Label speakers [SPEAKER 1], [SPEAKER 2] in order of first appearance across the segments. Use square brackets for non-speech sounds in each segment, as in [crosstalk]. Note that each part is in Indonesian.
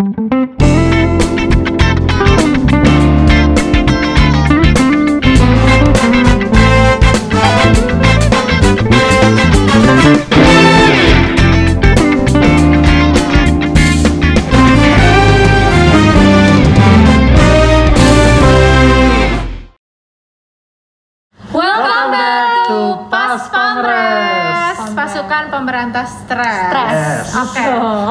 [SPEAKER 1] Welcome back to Pas Pamres, pasukan pemberantas stres.
[SPEAKER 2] Stres.
[SPEAKER 1] Oke. Bersama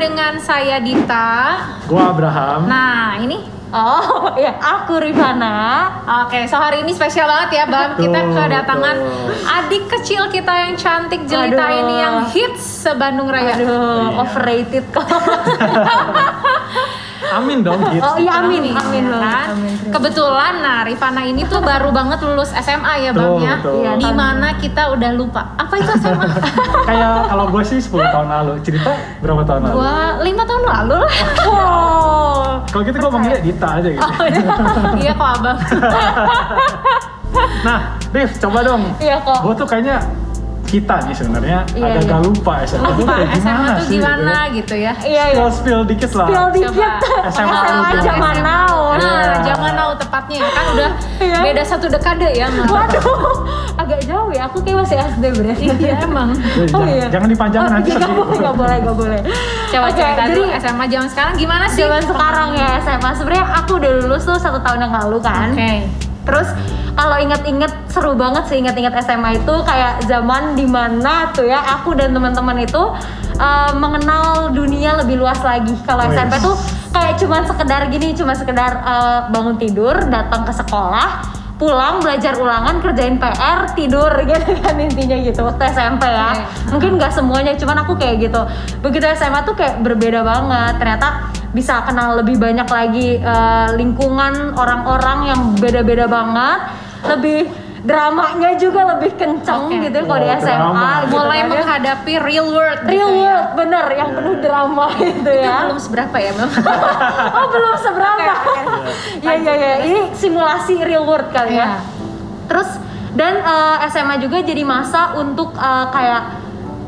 [SPEAKER 1] dengan saya Dita.
[SPEAKER 3] Gua Abraham.
[SPEAKER 1] Nah, ini
[SPEAKER 2] Oh, [laughs] ya aku Rifana.
[SPEAKER 1] Oke, so hari ini spesial banget ya Bang. Kita kedatangan
[SPEAKER 3] betul.
[SPEAKER 1] adik kecil kita yang cantik jelita
[SPEAKER 2] Aduh.
[SPEAKER 1] ini yang hits se-Bandung Raya.
[SPEAKER 2] Aduh,
[SPEAKER 3] Iya.
[SPEAKER 2] overrated kok. [laughs]
[SPEAKER 3] Amin dong gitu.
[SPEAKER 2] Oh iya amin, amin loh.
[SPEAKER 1] kan?
[SPEAKER 2] Amin.
[SPEAKER 1] Kebetulan nah Rifana ini tuh baru banget lulus SMA ya Bang ya.
[SPEAKER 2] Iya,
[SPEAKER 1] Di mana kita udah lupa. Apa itu SMA? [laughs]
[SPEAKER 3] Kayak kalau gue sih 10 tahun lalu. Cerita berapa tahun lalu?
[SPEAKER 1] Gua lima tahun lalu.
[SPEAKER 2] Wow. [laughs]
[SPEAKER 3] Kalau gitu gue manggilnya Dita aja gitu.
[SPEAKER 2] Oh, iya. [laughs]
[SPEAKER 1] iya kok abang.
[SPEAKER 3] Nah, Rif, coba dong.
[SPEAKER 2] Iya kok.
[SPEAKER 3] Gue tuh kayaknya kita nih sebenarnya
[SPEAKER 2] Iya,
[SPEAKER 3] agak-agak
[SPEAKER 2] iya.
[SPEAKER 3] lupa SMA tuh
[SPEAKER 1] Lupa
[SPEAKER 3] kayak
[SPEAKER 1] SMA
[SPEAKER 3] gimana
[SPEAKER 1] tuh
[SPEAKER 3] sih
[SPEAKER 1] gimana
[SPEAKER 3] gitu.
[SPEAKER 1] gitu ya.
[SPEAKER 2] Iya
[SPEAKER 3] Spill,
[SPEAKER 2] iya.
[SPEAKER 3] spill dikit lah.
[SPEAKER 2] Spill dikit.
[SPEAKER 3] SMA [laughs]
[SPEAKER 2] SMA zaman now.
[SPEAKER 1] Nah,
[SPEAKER 3] Iya.
[SPEAKER 1] zaman now tepatnya ya kan udah
[SPEAKER 2] Iya.
[SPEAKER 1] beda satu dekade ya.
[SPEAKER 2] Waduh, [laughs] agak jauh ya. Aku kayak masih SD berarti.
[SPEAKER 1] Iya emang.
[SPEAKER 3] Jadi [laughs]
[SPEAKER 2] Oh
[SPEAKER 3] jangan,
[SPEAKER 2] iya.
[SPEAKER 3] jangan dipanjangin nanti
[SPEAKER 2] Gak
[SPEAKER 3] sedih.
[SPEAKER 2] boleh, gak boleh, gak boleh.
[SPEAKER 1] Coba
[SPEAKER 2] Oke,
[SPEAKER 1] cerita
[SPEAKER 2] jadi
[SPEAKER 1] dulu SMA zaman sekarang gimana sih?
[SPEAKER 2] zaman sekarang ya SMA. Sebenarnya aku udah lulus tuh satu tahun yang lalu kan.
[SPEAKER 1] Oke.
[SPEAKER 2] Terus kalau inget-inget seru banget sih inget-inget SMA itu kayak zaman di mana tuh ya aku dan teman-teman itu uh, mengenal dunia lebih luas lagi. Kalau
[SPEAKER 3] Wes.
[SPEAKER 2] SMP tuh kayak cuman sekedar gini, cuma sekedar uh, bangun tidur, datang ke sekolah, pulang belajar ulangan, kerjain PR, tidur [laughs] gitu kan intinya gitu waktu SMP ya.
[SPEAKER 1] Oke.
[SPEAKER 2] Mungkin nggak semuanya, cuman aku kayak gitu. Begitu SMA tuh kayak berbeda banget. Ternyata bisa kenal lebih banyak lagi eh, lingkungan orang-orang yang beda-beda banget. Lebih dramanya juga lebih kenceng
[SPEAKER 1] Oke.
[SPEAKER 2] gitu ya kalau di SMA.
[SPEAKER 3] drama.
[SPEAKER 2] gitu
[SPEAKER 1] Mulai
[SPEAKER 2] kan ya.
[SPEAKER 1] menghadapi real world.
[SPEAKER 2] real
[SPEAKER 1] gitu ya.
[SPEAKER 2] world, bener yang penuh drama gitu
[SPEAKER 1] Itu
[SPEAKER 2] ya.
[SPEAKER 1] belum seberapa ya [laughs]
[SPEAKER 2] oh belum seberapa. Ya ya ya, ini simulasi real world kali
[SPEAKER 1] Iya.
[SPEAKER 2] ya. Terus dan eh, SMA juga jadi masa untuk eh, kayak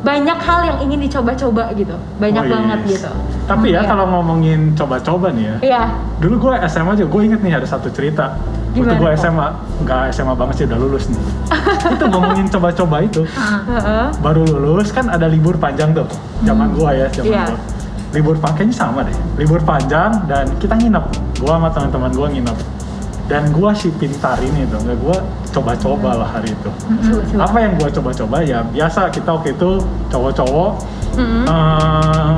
[SPEAKER 2] banyak hal yang ingin dicoba-coba gitu, banyak
[SPEAKER 3] Oh, yes.
[SPEAKER 2] banget gitu.
[SPEAKER 3] Tapi ya
[SPEAKER 2] Iya.
[SPEAKER 3] kalau ngomongin coba-coba nih ya.
[SPEAKER 2] Iya.
[SPEAKER 3] Dulu gue SMA aja, gue inget nih ada satu cerita. Waktu
[SPEAKER 2] Gimana
[SPEAKER 3] gue
[SPEAKER 2] kok?
[SPEAKER 3] SMA, nggak SMA banget sih udah lulus nih. [laughs] itu ngomongin coba-coba itu. Baru lulus kan ada libur panjang tuh. Zaman gua ya, zaman
[SPEAKER 2] Iya.
[SPEAKER 3] gua. Libur panjang kayaknya sama deh. Libur panjang dan kita nginep. Gua sama teman-teman gua nginep. Dan gua si pintar ini tuh, nggak gua coba-coba lah hari itu.
[SPEAKER 2] Coba-coba.
[SPEAKER 3] Apa yang gua coba-coba ya biasa kita waktu itu cowok-cowok
[SPEAKER 2] Mm-mm.
[SPEAKER 3] eh,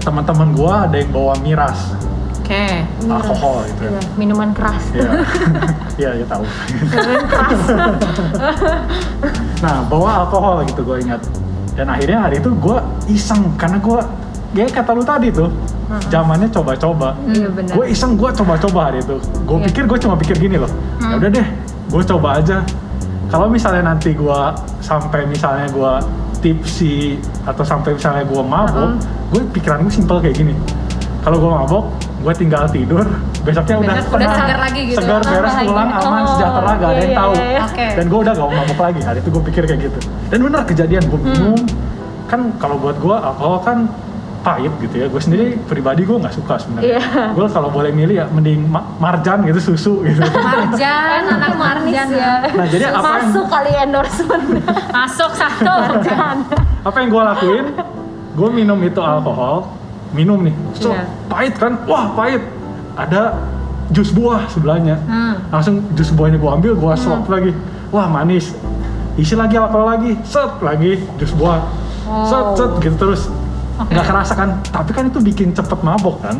[SPEAKER 3] teman-teman gua ada yang bawa miras
[SPEAKER 1] Oke.
[SPEAKER 3] alkohol gitu
[SPEAKER 2] Iya, minuman keras.
[SPEAKER 3] Iya, [laughs] iya, ya tahu.
[SPEAKER 2] Minuman keras.
[SPEAKER 3] Nah, bawa alkohol gitu gue ingat. Dan akhirnya hari itu gue iseng karena gue, ya kata lu tadi tuh, zamannya coba-coba.
[SPEAKER 2] Iya benar.
[SPEAKER 3] Gue iseng gue coba-coba hari itu. Gue
[SPEAKER 2] Iya.
[SPEAKER 3] pikir gue cuma pikir gini loh. Ya udah deh, gue coba aja. Kalau misalnya nanti gue sampai misalnya gue tipsi atau sampai misalnya gue mabok, gue pikiran gue simpel kayak gini. Kalau gue mabok, gue tinggal tidur. Besoknya udah
[SPEAKER 1] Besok udah
[SPEAKER 3] tenang,
[SPEAKER 1] segar lagi gitu.
[SPEAKER 3] Segar
[SPEAKER 2] Ah,
[SPEAKER 3] beres pulang aman
[SPEAKER 2] Oh,
[SPEAKER 3] sejahtera gak ada
[SPEAKER 2] iya,
[SPEAKER 3] yang
[SPEAKER 2] iya,
[SPEAKER 3] tahu.
[SPEAKER 2] iya.
[SPEAKER 1] Oke.
[SPEAKER 3] Dan gue udah gak mau mabuk lagi. Hari itu gue pikir kayak gitu. Dan benar kejadian gue minum. Kan kalau buat gue alkohol kan pahit gitu ya. Gue sendiri pribadi gue nggak suka sebenarnya.
[SPEAKER 2] Iya.
[SPEAKER 3] Gue kalau boleh milih ya mending ma- marjan gitu susu gitu. [laughs]
[SPEAKER 1] Marjan, anak
[SPEAKER 2] manis
[SPEAKER 1] Marjan
[SPEAKER 2] ya.
[SPEAKER 3] Nah jadi apa yang
[SPEAKER 2] Masuk kali endorsement.
[SPEAKER 1] Masuk satu.
[SPEAKER 2] Jangan.
[SPEAKER 3] apa yang gue lakuin? Gue minum itu alkohol, minum nih. So,
[SPEAKER 2] Iya.
[SPEAKER 3] pahit kan? Wah pahit. Ada jus buah sebelahnya.
[SPEAKER 1] Hmm.
[SPEAKER 3] Langsung jus buahnya gue ambil, gue slok lagi. Wah manis. Isi lagi alkohol lagi, set lagi jus buah. Set set gitu terus.
[SPEAKER 1] Oke.
[SPEAKER 3] Nggak kerasa kan? Tapi kan itu bikin cepet mabok kan?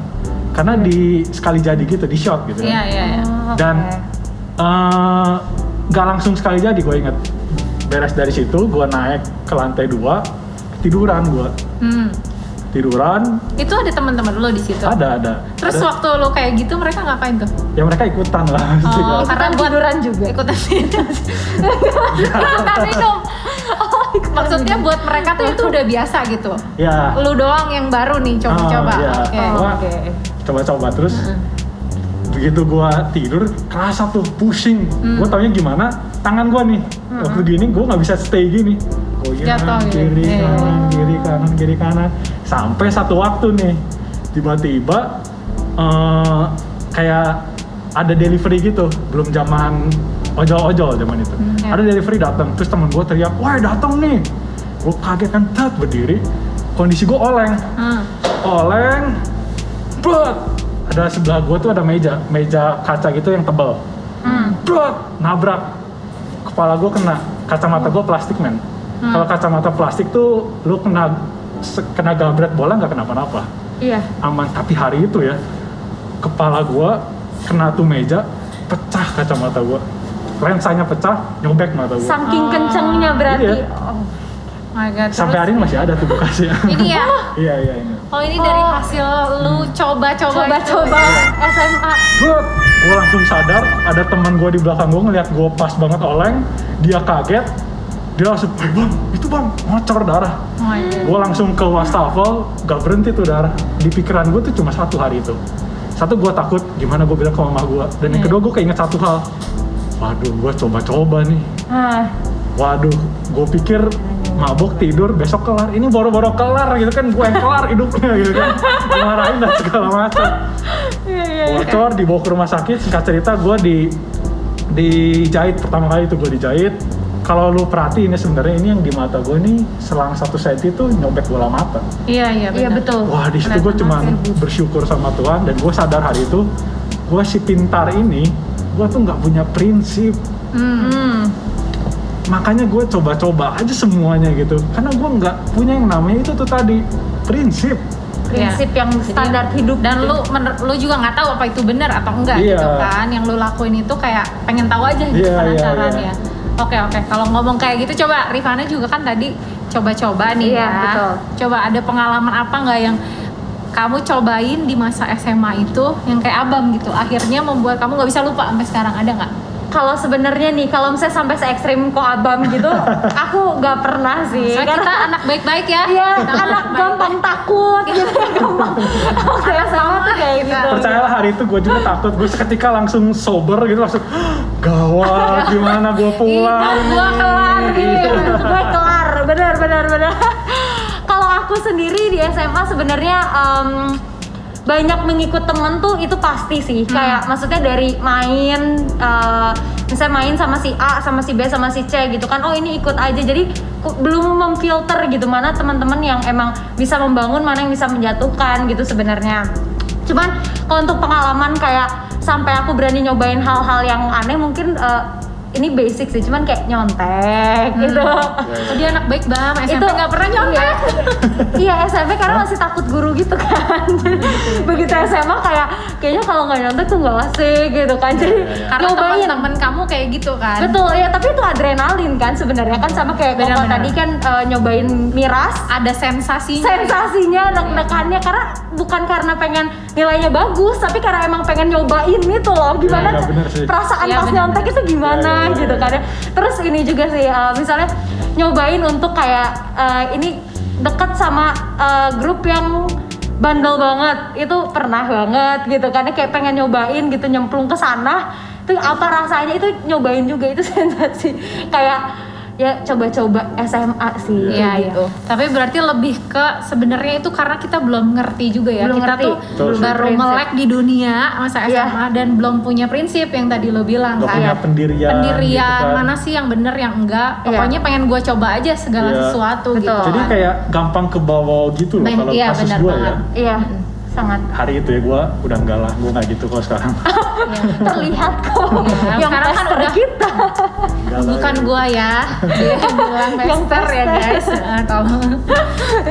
[SPEAKER 3] Karena di sekali jadi gitu, di shot gitu kan.
[SPEAKER 1] Iya iya iya.
[SPEAKER 2] Oh,
[SPEAKER 3] Dan eh, nggak langsung sekali jadi gue inget beres dari situ gue naik ke lantai dua tiduran gue
[SPEAKER 1] Hmm.
[SPEAKER 3] tiduran
[SPEAKER 1] Itu ada teman-teman lo di situ.
[SPEAKER 3] ada ada
[SPEAKER 1] Terus
[SPEAKER 3] ada.
[SPEAKER 1] waktu lo kayak gitu mereka ngapain tuh?
[SPEAKER 3] ya mereka ikutan lah
[SPEAKER 1] Oh, karena
[SPEAKER 2] Ikutan
[SPEAKER 1] buat
[SPEAKER 2] tiduran juga.
[SPEAKER 1] ikutan [laughs] ikutan minum. [laughs] Maksudnya buat mereka tuh itu udah biasa gitu.
[SPEAKER 3] ya
[SPEAKER 1] Lu doang yang baru nih coba-coba.
[SPEAKER 3] Oh, iya.
[SPEAKER 1] Oke.
[SPEAKER 3] Oh. Gua-
[SPEAKER 2] Oke.
[SPEAKER 3] coba-coba terus begitu gue tidur kerasa tuh pusing
[SPEAKER 1] Hmm.
[SPEAKER 3] gue taunya gimana tangan gue nih waktu gini gue nggak bisa stay gini goyang
[SPEAKER 1] Jatuh gitu.
[SPEAKER 3] kiri
[SPEAKER 1] Iya.
[SPEAKER 3] kanan kiri kanan kiri kanan sampai satu waktu nih tiba-tiba eh, kayak ada delivery gitu belum zaman ojol-ojol zaman itu
[SPEAKER 1] ya.
[SPEAKER 3] ada delivery datang terus temen gue teriak wah datang nih gue kaget kan tet berdiri kondisi gue oleng
[SPEAKER 1] Hmm.
[SPEAKER 3] oleng Brot! ada sebelah gue tuh ada meja meja kaca gitu yang tebal
[SPEAKER 2] Hmm.
[SPEAKER 3] Brot! nabrak kepala gue kena kacamata gue plastik men
[SPEAKER 2] Hmm.
[SPEAKER 3] kalau kacamata plastik tuh lu kena kena gabret bola nggak kenapa-napa
[SPEAKER 2] Iya.
[SPEAKER 3] aman tapi hari itu ya kepala gue kena tuh meja pecah kacamata gue lensanya pecah nyobek mata gue
[SPEAKER 2] Saking
[SPEAKER 1] Oh.
[SPEAKER 2] kencengnya berarti.
[SPEAKER 3] Iya.
[SPEAKER 2] Oh.
[SPEAKER 1] My God.
[SPEAKER 3] sampai hari ini masih ada tuh bekasnya
[SPEAKER 1] Ini ya. [laughs]
[SPEAKER 3] iya iya ini
[SPEAKER 1] Oh ini dari
[SPEAKER 2] Oh.
[SPEAKER 1] hasil lu coba-coba itu.
[SPEAKER 2] Coba-coba SMA.
[SPEAKER 3] Brot! gue langsung sadar ada teman gue di belakang gue ngeliat gue pas banget oleng dia kaget dia langsung "Eh, bang itu bang ngocor darah
[SPEAKER 1] Oh my God.
[SPEAKER 3] gue langsung ke wastafel gak berhenti tuh darah di pikiran gue tuh cuma satu hari itu satu gue takut gimana gue bilang ke mama gue dan yang
[SPEAKER 1] Iya.
[SPEAKER 3] kedua gue keinget satu hal waduh gue coba-coba nih.
[SPEAKER 2] Ah,
[SPEAKER 3] waduh gue pikir mabuk tidur besok kelar. Ini baru-baru kelar gitu kan gue yang kelar hidupnya gitu kan. Dimarahin dan segala macam.
[SPEAKER 2] Iya iya. iya.
[SPEAKER 3] bocor dibawa ke rumah sakit. Singkat cerita gue di dijahit. Pertama kali itu gue dijahit. Kalau lu perhatiin ya sebenarnya ini yang di mata gue ini selang satu senti tuh nyobek bola mata.
[SPEAKER 1] Iya iya
[SPEAKER 2] Iya betul.
[SPEAKER 3] wah di situ gue cuma bersyukur sama Tuhan. Dan gue sadar hari itu gue si pintar ini gue tuh nggak punya prinsip
[SPEAKER 1] Hmm.
[SPEAKER 2] Hmm.
[SPEAKER 3] makanya gue coba-coba aja semuanya gitu karena gue nggak punya yang namanya itu tuh tadi prinsip
[SPEAKER 2] Prinsip yang
[SPEAKER 1] Jadi-
[SPEAKER 2] standar hidup.
[SPEAKER 1] dan
[SPEAKER 2] gitu.
[SPEAKER 1] lu mener- lu juga nggak tahu apa itu benar atau enggak
[SPEAKER 3] Iya.
[SPEAKER 1] gitu kan yang lu lakuin itu kayak pengen tahu aja gitu
[SPEAKER 3] Iya,
[SPEAKER 1] penasaran
[SPEAKER 3] iya, iya.
[SPEAKER 1] ya oke oke kalau ngomong kayak gitu coba Rifana juga kan tadi coba-coba nih
[SPEAKER 2] Iya,
[SPEAKER 1] ya
[SPEAKER 2] betul.
[SPEAKER 1] coba ada pengalaman apa nggak yang kamu cobain di masa SMA itu yang kayak abam gitu akhirnya membuat kamu nggak bisa lupa sampai sekarang ada nggak
[SPEAKER 2] kalau sebenarnya nih kalau misalnya sampai se ekstrim kok abam gitu [laughs] aku nggak pernah sih
[SPEAKER 1] Soalnya kita anak baik-baik ya
[SPEAKER 2] Iya,
[SPEAKER 1] Kita
[SPEAKER 2] anak
[SPEAKER 1] baik-baik.
[SPEAKER 2] gampang takut gitu, gampang. Oke, sama tuh kayak gitu.
[SPEAKER 3] percayalah hari itu gue juga takut gue seketika langsung sober gitu langsung gawat gimana gue pulang
[SPEAKER 1] Hidup gua kelar gitu.
[SPEAKER 3] Iya.
[SPEAKER 2] gue kelar, benar benar benar. Aku sendiri di SMA sebenarnya em, banyak mengikut temen tuh itu pasti sih.
[SPEAKER 1] Hmm.
[SPEAKER 2] Kayak maksudnya dari main, eh, misalnya main sama si A, sama si B, sama si C gitu kan. Oh ini ikut aja. Jadi belum memfilter gitu mana teman-teman yang emang bisa membangun, mana yang bisa menjatuhkan gitu sebenarnya. Cuman kalau untuk pengalaman kayak sampai aku berani nyobain hal-hal yang aneh mungkin eh, ini basic sih, cuman kayak nyontek gitu. [laughs]
[SPEAKER 1] Oh, dia anak baik banget SMP nggak pernah nyontek [laughs]
[SPEAKER 2] Iya, iya SMP karena masih takut guru gitu kan. Jadi, Begitu SMA kayak kayaknya kalau nggak nyontek tuh nggak asik gitu kan. Jadi
[SPEAKER 1] karena
[SPEAKER 2] nyobain.
[SPEAKER 1] teman-teman kamu kayak gitu kan
[SPEAKER 2] Betul ya, tapi itu adrenalin kan sebenarnya kan sama kayak
[SPEAKER 1] Benar-benar.
[SPEAKER 2] tadi kan eh, nyobain miras
[SPEAKER 1] ada sensasinya
[SPEAKER 2] sensasinya deg-degannya karena bukan karena pengen nilainya bagus tapi karena emang pengen nyobain itu loh gimana
[SPEAKER 3] Iya, bener sih.
[SPEAKER 2] perasaan
[SPEAKER 1] Iya,
[SPEAKER 2] pas
[SPEAKER 1] bener.
[SPEAKER 2] nyontek itu gimana
[SPEAKER 3] Iya, iya,
[SPEAKER 2] gitu kan ya. terus ini juga sih uh, misalnya nyobain untuk kayak uh, ini deket sama uh, grup yang bandel banget. Itu pernah banget gitu kan ya, kayak pengen nyobain gitu nyemplung ke sana. Itu apa rasanya? Itu nyobain juga itu [laughs] sensasi. Kayak ya coba-coba SMA sih
[SPEAKER 1] Iya
[SPEAKER 2] gitu.
[SPEAKER 1] itu. Tapi berarti lebih ke sebenarnya itu karena kita belum ngerti juga ya.
[SPEAKER 2] Belum
[SPEAKER 1] kita
[SPEAKER 2] ngerti.
[SPEAKER 1] tuh
[SPEAKER 3] sih.
[SPEAKER 1] baru
[SPEAKER 2] Prinsip.
[SPEAKER 1] melek di dunia masa
[SPEAKER 2] Iya.
[SPEAKER 1] SMA dan belum punya prinsip yang tadi lo bilang
[SPEAKER 3] Gak
[SPEAKER 1] kan.
[SPEAKER 3] punya pendirian
[SPEAKER 1] Pendirian
[SPEAKER 3] gitu kan.
[SPEAKER 1] mana sih yang bener yang enggak.
[SPEAKER 2] Iya.
[SPEAKER 1] Pokoknya pengen gue coba aja segala
[SPEAKER 3] Iya.
[SPEAKER 1] sesuatu
[SPEAKER 2] Betul.
[SPEAKER 1] gitu.
[SPEAKER 3] jadi kayak gampang ke bawah gitu loh
[SPEAKER 1] Ben-
[SPEAKER 3] kalau
[SPEAKER 1] iya,
[SPEAKER 3] kasus
[SPEAKER 1] benar
[SPEAKER 3] gue ya.
[SPEAKER 2] Iya, sangat
[SPEAKER 3] hari itu ya gue udah enggak lah gue nggak gitu kok sekarang.
[SPEAKER 1] Iya. [laughs]
[SPEAKER 2] terlihat kok.
[SPEAKER 1] Iya,
[SPEAKER 2] yang
[SPEAKER 1] sekarang kan udah-
[SPEAKER 2] kita.
[SPEAKER 1] Bukan
[SPEAKER 3] ya.
[SPEAKER 1] gua ya [laughs] dia yang bilang pester ya guys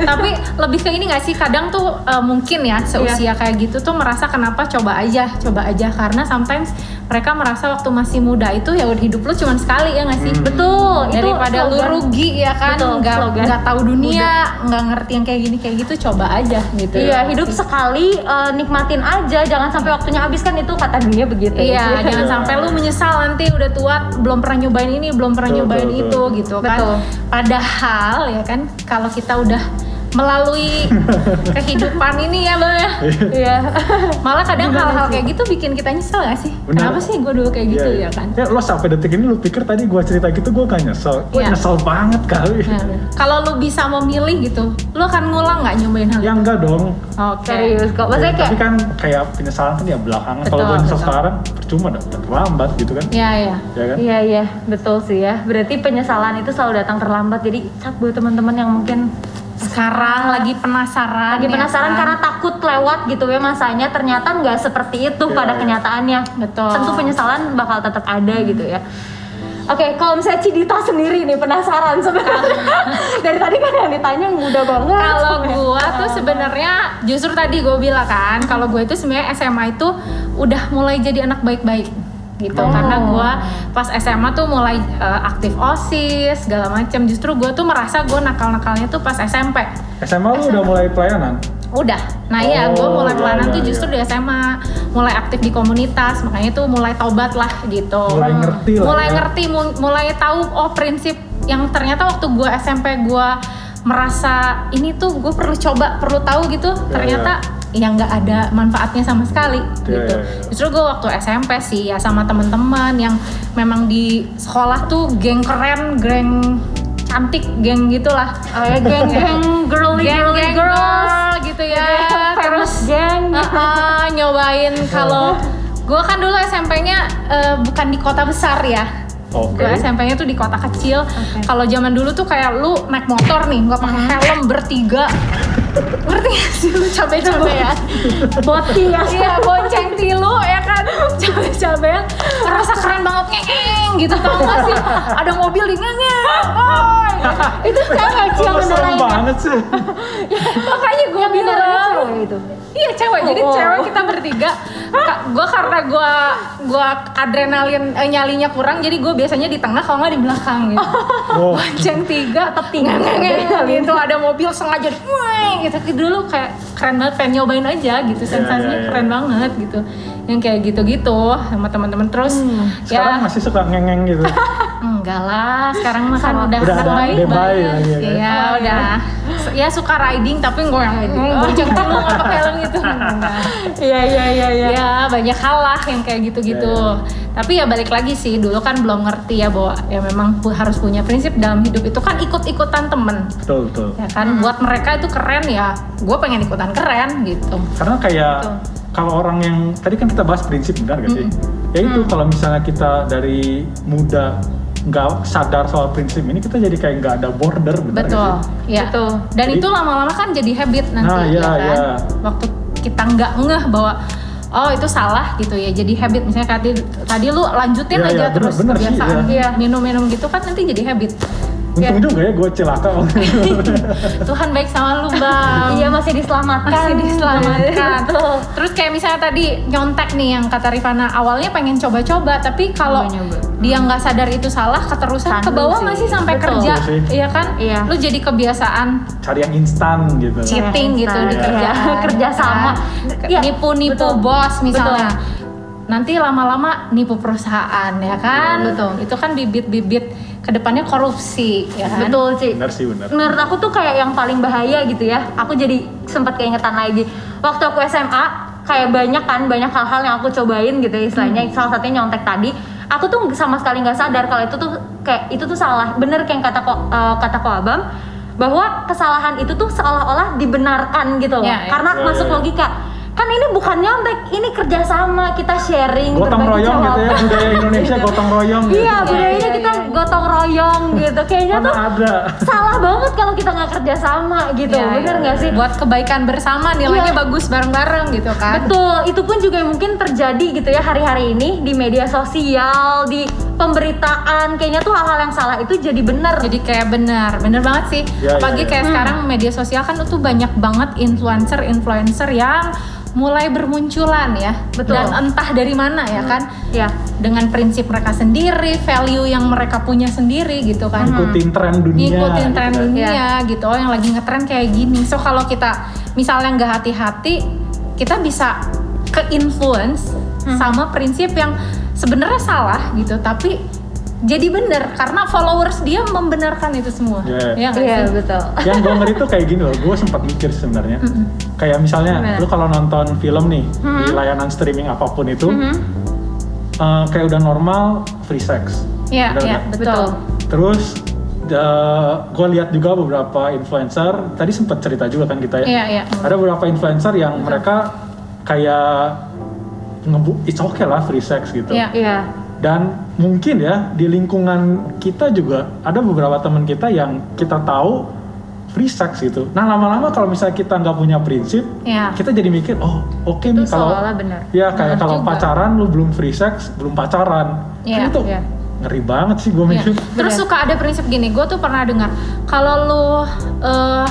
[SPEAKER 1] tapi lebih ke ini gak sih? Kadang tuh eh, mungkin ya seusia kayak gitu tuh merasa kenapa coba aja coba aja. Karena sometimes mereka merasa waktu masih muda itu ya udah hidup lu cuma sekali ya gak sih?
[SPEAKER 3] Hmm.
[SPEAKER 2] Betul, itu
[SPEAKER 1] daripada lu rugi ya kan? Nggak nggak tahu dunia nggak ngerti yang kayak gini kayak gitu coba aja gitu.
[SPEAKER 2] Iya, hidup sekali eh, nikmatin aja, jangan sampai waktunya habis kan itu kata dunia begitu.
[SPEAKER 1] Iya, [laughs]
[SPEAKER 2] Gitu.
[SPEAKER 1] jangan sampai lu menyesal nanti udah tua belum pernah nyobain ini, belum pernah
[SPEAKER 3] Betul,
[SPEAKER 1] nyobain
[SPEAKER 3] betul,
[SPEAKER 1] itu
[SPEAKER 3] betul.
[SPEAKER 1] gitu kan.
[SPEAKER 2] Betul.
[SPEAKER 1] Padahal ya kan kalau kita udah melalui [laughs] kehidupan ini ya bang ya
[SPEAKER 2] Iya. [laughs]
[SPEAKER 1] malah kadang hal-hal kayak gitu bikin kita nyesel gak sih
[SPEAKER 3] Benar.
[SPEAKER 1] kenapa sih gue dulu kayak gitu
[SPEAKER 3] Iya, iya.
[SPEAKER 1] ya kan
[SPEAKER 3] Ya lo sampai detik ini lu pikir tadi gua cerita gitu gua gak nyesel. Gua
[SPEAKER 1] Iya.
[SPEAKER 3] nyesel banget kali.
[SPEAKER 1] Nah, kalau lu bisa memilih gitu lu akan ngulang nggak nyobain hal
[SPEAKER 3] Ya enggak dong.
[SPEAKER 1] oke
[SPEAKER 2] Serius kok. Maksudnya
[SPEAKER 3] Ya,
[SPEAKER 2] kayak
[SPEAKER 3] Tapi kan kayak penyesalan kan ya belakangan. Kalau gua nyesel
[SPEAKER 1] betul.
[SPEAKER 3] sekarang percuma dah, udah terlambat gitu kan.
[SPEAKER 1] ya ya
[SPEAKER 3] Ya kan?
[SPEAKER 2] Iya iya betul sih ya. Berarti penyesalan itu selalu datang terlambat. Jadi cat buat teman-teman yang mungkin
[SPEAKER 1] sekarang lagi penasaran
[SPEAKER 2] lagi
[SPEAKER 1] ya
[SPEAKER 2] penasaran
[SPEAKER 1] kan?
[SPEAKER 2] karena takut lewat gitu ya masanya ternyata nggak seperti itu
[SPEAKER 3] Iya,
[SPEAKER 2] pada kenyataannya.
[SPEAKER 1] Betul.
[SPEAKER 2] Tentu penyesalan bakal tetap ada gitu ya. Oke, kalau misalnya Cidita sendiri nih penasaran sebenarnya. [laughs] Dari tadi kan yang ditanya mudah banget.
[SPEAKER 1] kalau gua tuh sebenarnya justru tadi gue bilang kan kalau gue itu sebenarnya SMA itu udah mulai jadi anak baik-baik gitu
[SPEAKER 2] Oh.
[SPEAKER 1] karena gua pas SMA tuh mulai eh, aktif osis segala macam justru gue tuh merasa gue nakal-nakalnya tuh pas SMP
[SPEAKER 3] SMA lu udah mulai pelayanan.
[SPEAKER 1] udah nah iya gue
[SPEAKER 3] Oh,
[SPEAKER 1] mulai
[SPEAKER 3] iya,
[SPEAKER 1] pelayanan
[SPEAKER 3] iya,
[SPEAKER 1] tuh justru
[SPEAKER 3] iya.
[SPEAKER 1] di SMA mulai aktif di komunitas makanya tuh mulai taubat lah gitu
[SPEAKER 3] Mulai ngerti lah
[SPEAKER 1] mulai
[SPEAKER 3] ya.
[SPEAKER 1] ngerti mu- mulai tahu oh prinsip yang ternyata waktu gue SMP gue merasa ini tuh gue perlu coba perlu tahu gitu
[SPEAKER 3] Ya,
[SPEAKER 1] ternyata yang nggak ada manfaatnya sama sekali
[SPEAKER 3] Ya,
[SPEAKER 1] gitu
[SPEAKER 3] ya, ya.
[SPEAKER 1] justru gue waktu SMP sih ya sama teman-teman yang memang di sekolah tuh geng keren geng cantik geng gitulah
[SPEAKER 2] Oh ya geng-geng [laughs] girly girly
[SPEAKER 1] Geng-geng
[SPEAKER 2] girls.
[SPEAKER 1] girl gitu ya
[SPEAKER 2] Famous
[SPEAKER 1] terus
[SPEAKER 2] geng.
[SPEAKER 1] uh-uh, nyobain [laughs] kalau gue kan dulu SMP-nya eh, bukan di kota besar ya
[SPEAKER 3] Oke.
[SPEAKER 1] gue SMP-nya tuh di kota kecil
[SPEAKER 2] Oke.
[SPEAKER 1] kalau zaman dulu tuh kayak lu naik motor nih nggak pakai helm bertiga ngerti gak sih lu capek-capekan
[SPEAKER 2] Boti ya.
[SPEAKER 1] iya bonceng tilu ya kan capek-capekan ngerasa keren banget ngeng gitu tau gak sih ada mobil di ngeng oh
[SPEAKER 2] itu cewek sih yang ngendarain.
[SPEAKER 3] banget sih. [laughs]
[SPEAKER 1] makanya gue bilang
[SPEAKER 2] cewek itu.
[SPEAKER 1] Iya cewek, jadi
[SPEAKER 2] Oh.
[SPEAKER 1] cewek kita bertiga. gue karena gue gua adrenalin eh, nyalinya kurang, jadi gue biasanya di tengah kalau nggak di belakang gitu.
[SPEAKER 3] Wow.
[SPEAKER 1] Bonceng tiga,
[SPEAKER 2] Tetep tinggi.
[SPEAKER 1] gitu ada mobil sengaja gitu. Dulu kayak keren banget, pengen nyobain aja gitu, sensasinya
[SPEAKER 3] iya, iya.
[SPEAKER 1] keren banget gitu. Yang kayak gitu-gitu sama teman-teman terus
[SPEAKER 3] Sekarang
[SPEAKER 1] ya
[SPEAKER 3] masih suka ngengeng gitu. [laughs]
[SPEAKER 1] enggak lah, sekarang mah kan udah
[SPEAKER 3] Udah
[SPEAKER 1] baik
[SPEAKER 3] lagi ya kan?
[SPEAKER 1] Iya,
[SPEAKER 2] Oh,
[SPEAKER 1] udah. Ya suka riding tapi gue yang bonceng dulu nggak pakai helm gitu. [laughs]
[SPEAKER 2] Iya iya iya iya.
[SPEAKER 1] Ya banyak hal lah yang kayak gitu-gitu.
[SPEAKER 3] Iya,
[SPEAKER 1] Tapi ya balik lagi sih dulu kan belum ngerti ya bahwa ya memang harus punya prinsip dalam hidup itu kan ikut-ikutan temen
[SPEAKER 3] Betul, betul.
[SPEAKER 1] ya kan buat mereka itu keren ya gue pengen ikutan keren gitu
[SPEAKER 3] Karena kayak
[SPEAKER 2] Betul.
[SPEAKER 3] Kalau orang yang tadi kan kita bahas prinsip benar gak sih? Ya itu kalau misalnya kita dari muda nggak sadar soal prinsip ini kita jadi kayak nggak ada border benar
[SPEAKER 1] betul
[SPEAKER 3] gak sih?
[SPEAKER 1] ya
[SPEAKER 2] Betul.
[SPEAKER 1] dan
[SPEAKER 3] Jadi-
[SPEAKER 1] itu lama-lama kan jadi habit nanti
[SPEAKER 3] Nah, iya,
[SPEAKER 1] ya kan
[SPEAKER 3] iya.
[SPEAKER 1] waktu kita nggak ngeh bahwa oh itu salah gitu ya jadi habit misalnya tadi tadi lu lanjutin
[SPEAKER 3] Iya,
[SPEAKER 1] aja
[SPEAKER 3] bener-
[SPEAKER 1] terus
[SPEAKER 3] bener sih,
[SPEAKER 1] kebiasaan
[SPEAKER 2] iya.
[SPEAKER 1] minum-minum gitu kan nanti jadi habit
[SPEAKER 3] Untung juga ya gue celaka. [laughs]
[SPEAKER 1] Tuhan baik sama lu bang
[SPEAKER 2] Iya masih diselamatkan.
[SPEAKER 1] masih diselamatkan. [laughs] Terus kayak misalnya tadi nyontek nih yang kata Rifana awalnya pengen coba-coba tapi kalau dia nggak sadar itu salah keterusan ke bawah
[SPEAKER 2] sih.
[SPEAKER 1] nggak sih sampai
[SPEAKER 2] Betul.
[SPEAKER 1] kerja,
[SPEAKER 3] Betul sih.
[SPEAKER 1] iya kan?
[SPEAKER 2] Iya.
[SPEAKER 1] Lu jadi kebiasaan
[SPEAKER 3] Cari yang instan gitu.
[SPEAKER 1] cheating gitu di kerjaan,
[SPEAKER 2] Iya. Kerja sama. Iya,
[SPEAKER 1] nipu-nipu
[SPEAKER 2] betul.
[SPEAKER 1] bos misalnya.
[SPEAKER 2] Betul.
[SPEAKER 1] Nanti lama-lama nipu perusahaan ya kan?
[SPEAKER 2] Betul.
[SPEAKER 1] Itu kan bibit-bibit ke depannya korupsi ya kan?
[SPEAKER 2] Betul Ci.
[SPEAKER 3] Benar sih benar.
[SPEAKER 2] Menurut aku tuh kayak yang paling bahaya gitu ya. Aku jadi sempat keingetan lagi. Waktu aku SMA kayak banyak kan banyak hal-hal yang aku cobain gitu ya istilahnya. Salah satunya nyontek tadi. Aku tuh sama sekali nggak sadar kalau itu tuh kayak itu tuh salah. Bener kayak yang kata ko, eh, kata ko abang bahwa kesalahan itu tuh seolah-olah dibenarkan gitu loh.
[SPEAKER 1] Ya, ya.
[SPEAKER 2] Karena
[SPEAKER 3] Ya,
[SPEAKER 2] masuk
[SPEAKER 3] ya.
[SPEAKER 2] logika. Kan ini bukan nyontek, ini kerjasama kita sharing
[SPEAKER 3] Gotong royong gitu ya budaya Indonesia gotong royong. gitu.
[SPEAKER 2] Iya, budayanya
[SPEAKER 1] iya,
[SPEAKER 2] kita
[SPEAKER 1] iya, iya.
[SPEAKER 2] gotong royong gitu. Kayaknya
[SPEAKER 3] Mana
[SPEAKER 2] tuh
[SPEAKER 3] ada.
[SPEAKER 2] salah banget kalau kita nggak kerja sama gitu
[SPEAKER 1] Iya,
[SPEAKER 2] bener
[SPEAKER 1] iya.
[SPEAKER 2] nggak sih
[SPEAKER 1] Buat kebaikan bersama nilainya
[SPEAKER 2] Iya.
[SPEAKER 1] bagus bareng-bareng gitu kan?
[SPEAKER 2] betul itu pun juga mungkin terjadi gitu ya hari-hari ini di media sosial di pemberitaan kayaknya tuh hal-hal yang salah itu jadi bener
[SPEAKER 1] jadi kayak benar bener banget sih.
[SPEAKER 3] Ya,
[SPEAKER 1] apalagi
[SPEAKER 3] ya, ya.
[SPEAKER 1] kayak sekarang media sosial kan tuh banyak banget influencer influencer yang mulai bermunculan ya.
[SPEAKER 2] Betul.
[SPEAKER 1] dan entah dari mana ya kan.
[SPEAKER 2] Ya.
[SPEAKER 1] Dengan prinsip mereka sendiri value yang mereka punya sendiri gitu kan.
[SPEAKER 3] Ngikutin tren dunia.
[SPEAKER 1] ngikutin tren
[SPEAKER 3] gitu
[SPEAKER 1] dunia gitu. Oh yang lagi ngetren kayak gini. So kalau kita misalnya nggak hati-hati kita bisa ke influence
[SPEAKER 2] Hmm.
[SPEAKER 1] sama prinsip yang sebenarnya salah gitu tapi jadi bener karena followers dia membenarkan itu semua.
[SPEAKER 3] Yeah.
[SPEAKER 1] Ya nggak
[SPEAKER 2] Iya
[SPEAKER 1] sih?
[SPEAKER 2] betul. [laughs]
[SPEAKER 3] yang gue ngeri tuh kayak gini loh gue sempat mikir sebenarnya kayak misalnya
[SPEAKER 2] Gimana?
[SPEAKER 3] lu kalau nonton film nih di layanan streaming apa pun itu
[SPEAKER 2] Mhm.
[SPEAKER 3] eh, kayak udah normal free sex
[SPEAKER 1] Iya,
[SPEAKER 3] Bener
[SPEAKER 1] iya,
[SPEAKER 3] nggak?
[SPEAKER 1] betul.
[SPEAKER 3] terus gue lihat juga beberapa influencer tadi sempat cerita juga kan kita ya
[SPEAKER 1] Iya, iya.
[SPEAKER 3] ada beberapa influencer yang mereka kayak ngebu it's okay lah free sex gitu
[SPEAKER 1] Iya.
[SPEAKER 2] Iya.
[SPEAKER 3] dan mungkin ya di lingkungan kita juga ada beberapa teman kita yang kita tahu free sex gitu. Nah lama-lama kalau misalnya kita nggak punya prinsip,
[SPEAKER 1] Iya.
[SPEAKER 3] kita jadi mikir oh oke
[SPEAKER 2] Itu
[SPEAKER 3] nih kalau ya kayak kalau
[SPEAKER 1] juga.
[SPEAKER 3] pacaran lu belum free sex belum pacaran.
[SPEAKER 1] Iya,
[SPEAKER 3] kan itu
[SPEAKER 2] iya.
[SPEAKER 3] ngeri banget sih gue
[SPEAKER 1] Iya.
[SPEAKER 3] mikir.
[SPEAKER 1] Terus suka ada prinsip gini, gue tuh pernah dengar kalau lu eh,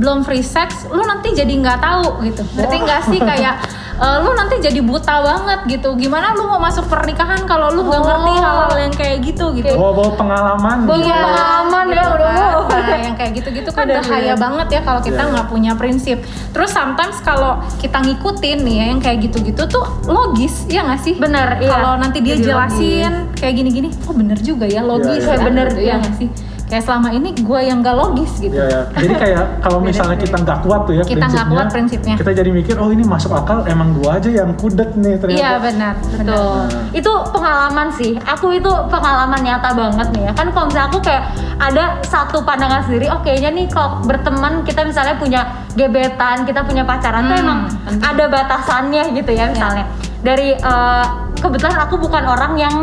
[SPEAKER 1] belum free sex, lu nanti jadi nggak tahu gitu. Ngerti nggak sih kayak eh, lu nanti jadi buta banget gitu. Gimana lu mau masuk pernikahan kalau lu nggak
[SPEAKER 2] Oh.
[SPEAKER 1] ngerti hal-hal yang kayak gitu gitu.
[SPEAKER 3] Bawa-bawa pengalaman.
[SPEAKER 2] Bawa
[SPEAKER 3] gitu.
[SPEAKER 2] pengalaman ya,
[SPEAKER 1] gitu
[SPEAKER 2] udah.
[SPEAKER 1] kan. [laughs] Nah, yang kayak gitu-gitu kan bahaya banget ya kalau kita
[SPEAKER 3] Iya.
[SPEAKER 1] nggak punya prinsip. Terus sometimes kalau kita ngikutin nih ya yang kayak gitu-gitu tuh logis ya nggak sih?
[SPEAKER 2] Bener, iya.
[SPEAKER 1] Kalau nanti dia
[SPEAKER 2] Jadi
[SPEAKER 1] jelasin kayak gini-gini, oh bener juga ya logis
[SPEAKER 3] Iya, iya.
[SPEAKER 1] ya
[SPEAKER 2] Bener,
[SPEAKER 1] ya
[SPEAKER 2] iya.
[SPEAKER 1] nggak sih? Kayak selama ini gue yang gak logis gitu.
[SPEAKER 3] Iya ya. Jadi kayak kalau misalnya kita nggak kuat tuh ya
[SPEAKER 1] Kita nggak kuat prinsipnya.
[SPEAKER 3] Kita jadi mikir oh ini masuk akal emang gua aja yang kudet nih ternyata.
[SPEAKER 1] Iya benar, betul.
[SPEAKER 2] Betul. Itu pengalaman sih. Aku itu pengalaman nyata banget nih ya. Kan kalau misalnya aku kayak ada satu pandangan sendiri, oh kayaknya nih kalau berteman kita misalnya punya gebetan, kita punya pacaran tuh
[SPEAKER 1] Hmm,
[SPEAKER 2] emang
[SPEAKER 1] penting.
[SPEAKER 2] ada batasannya gitu ya misalnya. Dari eh, kebetulan aku bukan orang yang